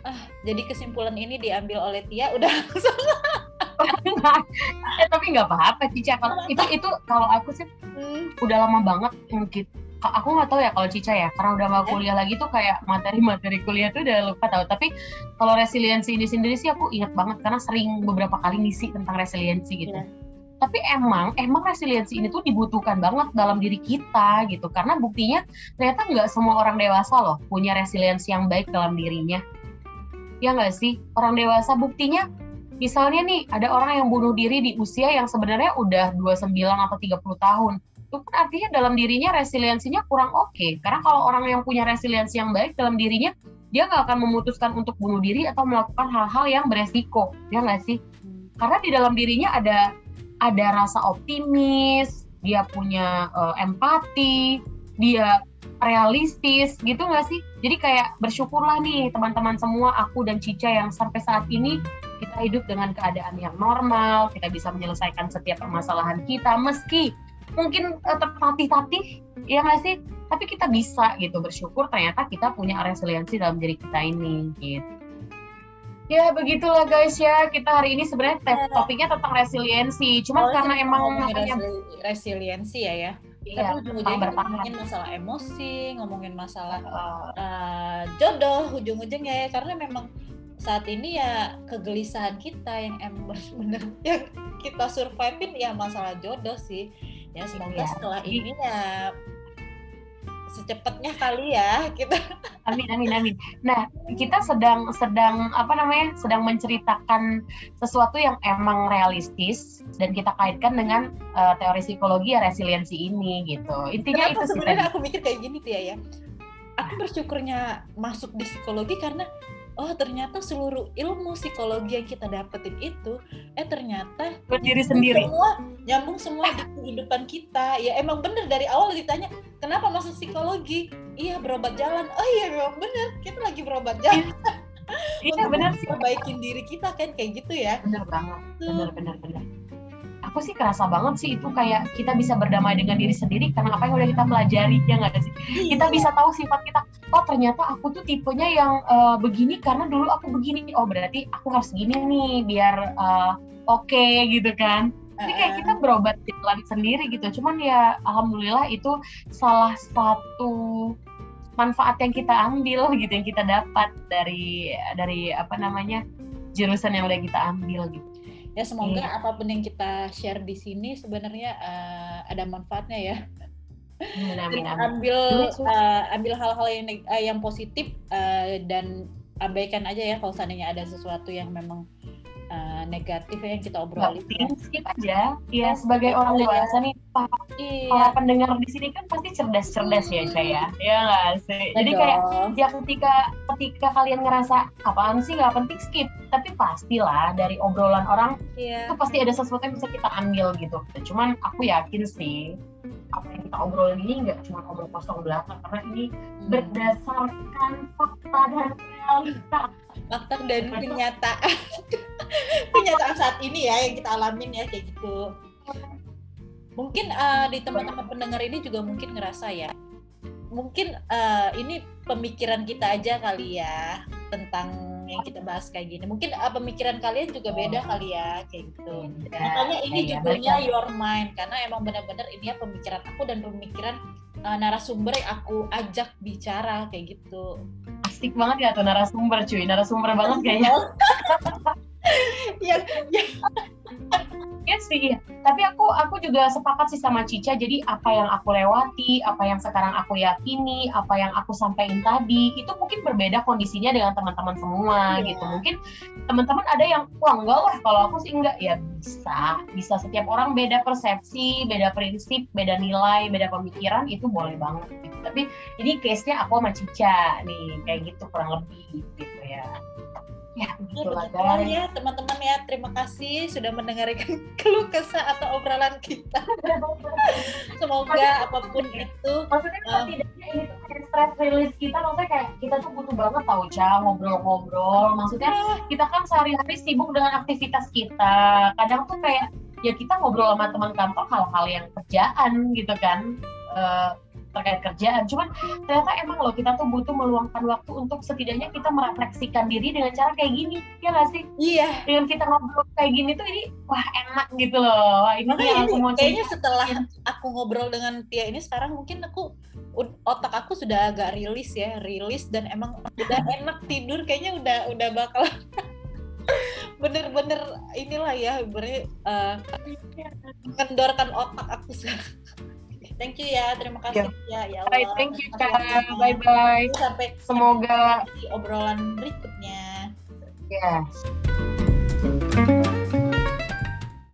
ah jadi kesimpulan ini diambil oleh Tia udah eh, tapi nggak apa-apa Cica kalau itu itu kalau aku sih hmm. udah lama banget mungkin aku nggak tahu ya kalau Cica ya karena udah nggak iya. kuliah lagi tuh kayak materi-materi kuliah tuh udah lupa tahu. Tapi kalau resiliensi ini sendiri sih aku ingat banget karena sering beberapa kali ngisi tentang resiliensi gitu. Yeah. tapi emang emang resiliensi ini tuh dibutuhkan banget dalam diri kita gitu. Karena buktinya ternyata nggak semua orang dewasa loh punya resiliensi yang baik dalam dirinya. Ya nggak sih? Orang dewasa buktinya misalnya nih ada orang yang bunuh diri di usia yang sebenarnya udah 29 atau 30 tahun itu kan artinya dalam dirinya resiliensinya kurang oke. Okay. karena kalau orang yang punya resiliensi yang baik dalam dirinya dia nggak akan memutuskan untuk bunuh diri atau melakukan hal-hal yang beresiko. Ya nggak sih? Karena di dalam dirinya ada ada rasa optimis dia punya uh, empati dia realistis gitu nggak sih? Jadi kayak bersyukurlah nih teman-teman semua aku dan Cica yang sampai saat ini kita hidup dengan keadaan yang normal kita bisa menyelesaikan setiap permasalahan kita meski mungkin uh, tertatih-tatih ya nggak sih? Tapi kita bisa gitu bersyukur ternyata kita punya resiliensi dalam diri kita ini gitu. Ya begitulah guys ya kita hari ini sebenarnya ya. topiknya tentang resiliensi. Cuma oh, karena emang namanya resiliensi ya ya. Iya, tapi ujung-ujungnya ngomongin masalah emosi, ngomongin masalah uh, jodoh ujung-ujungnya ya. Karena memang saat ini ya kegelisahan kita yang emang benar yang kita survivein ya masalah jodoh sih ya semoga ya. setelah ini ya secepatnya kali ya kita. Amin amin amin. Nah kita sedang sedang apa namanya sedang menceritakan sesuatu yang emang realistis dan kita kaitkan dengan uh, teori psikologi ya resiliensi ini gitu. Intinya Kenapa itu sebenarnya aku mikir kayak gini Tia ya? Aku bersyukurnya masuk di psikologi karena oh ternyata seluruh ilmu psikologi yang kita dapetin itu eh ternyata berdiri sendiri. semua nyambung semua di kehidupan kita. Ya emang bener dari awal ditanya kenapa masuk psikologi? Iya berobat jalan. Oh iya memang bener kita lagi berobat jalan. Iya benar sih. perbaikin diri kita kan kayak gitu ya. Bener banget bener bener bener aku sih kerasa banget sih itu kayak kita bisa berdamai dengan diri sendiri karena apa yang udah kita pelajari ya nggak sih? Iya. kita bisa tahu sifat kita oh ternyata aku tuh tipenya yang uh, begini karena dulu aku begini. Oh berarti aku harus gini nih biar uh, oke okay, gitu kan? Jadi kayak kita berobat jalan sendiri gitu. Cuman ya alhamdulillah itu salah satu manfaat yang kita ambil gitu yang kita dapat dari dari apa namanya jurusan yang udah kita ambil gitu ya semoga hmm. apa pun yang kita share di sini sebenarnya uh, ada manfaatnya ya amin, amin, amin. ambil uh, ambil hal-hal yang uh, yang positif uh, dan abaikan aja ya kalau seandainya ada sesuatu yang memang uh, negatif ya yang kita obrolin. Ya. skip aja. Ya sebagai orang dewasa nih, para, iya. para pendengar di sini kan pasti cerdas-cerdas ya, Caya. Ya ya nggak sih. Jadi kayak ya ketika ketika kalian ngerasa apaan sih nggak penting skip, tapi pastilah dari obrolan orang iya. itu pasti ada sesuatu yang bisa kita ambil gitu. Cuman aku yakin sih apa yang kita obrolin ini nggak cuma ngobrol kosong belakang karena ini hmm. berdasarkan fakta dan realita fakta dan kenyataan kenyataan saat ini ya yang kita alamin ya kayak gitu mungkin uh, di teman-teman pendengar ini juga mungkin ngerasa ya mungkin uh, ini pemikiran kita aja kali ya tentang yang kita bahas kayak gini. Mungkin uh, pemikiran kalian juga beda oh. kali ya kayak gitu. Ya, Makanya ini ya, judulnya ya, Your Mind karena emang benar-benar ini ya pemikiran aku dan pemikiran uh, narasumber yang aku ajak bicara kayak gitu. Asik banget ya tuh narasumber cuy, narasumber banget kayaknya. ya, ya ya sih. Tapi aku aku juga sepakat sih sama Cica. Jadi apa yang aku lewati apa yang sekarang aku yakini apa yang aku sampaikan tadi itu mungkin berbeda kondisinya dengan teman-teman semua yeah. gitu. Mungkin teman-teman ada yang wah enggak lah kalau aku sih enggak. Ya bisa bisa setiap orang beda persepsi beda prinsip beda nilai beda pemikiran itu boleh banget gitu. Tapi ini case nya aku sama Cica nih kayak gitu kurang lebih gitu ya Ya, Ya, gitu guys. ya teman-teman ya terima kasih sudah mendengarkan keluh kesah atau obrolan kita semoga apa pun itu Maksudnya Ah. setidaknya ini tuh kayak stress release kita, maksudnya kayak kita tuh butuh banget tau, Ca, ngobrol-ngobrol. Maksudnya kita kan sehari-hari sibuk dengan aktivitas kita. Kadang tuh kayak ya kita ngobrol sama teman kantor hal-hal yang kerjaan gitu kan. Eh, terkait kerjaan. Cuman ternyata emang loh kita tuh butuh meluangkan waktu untuk setidaknya kita merefleksikan diri dengan cara kayak gini. Ya nggak sih? iya Dengan kita ngobrol kayak gini tuh ini wah enak gitu loh. Wah, ini yang aku mau kayaknya cerita. setelah aku ngobrol dengan Tia ini sekarang mungkin aku otak aku sudah agak rilis ya rilis dan emang udah enak tidur kayaknya udah udah bakal bener-bener inilah ya bener eh, mengendorkan otak aku sekarang thank you ya terima kasih ya ya Allah Alright, thank you Kak. Bye bye. sampai Semoga di obrolan berikutnya yes.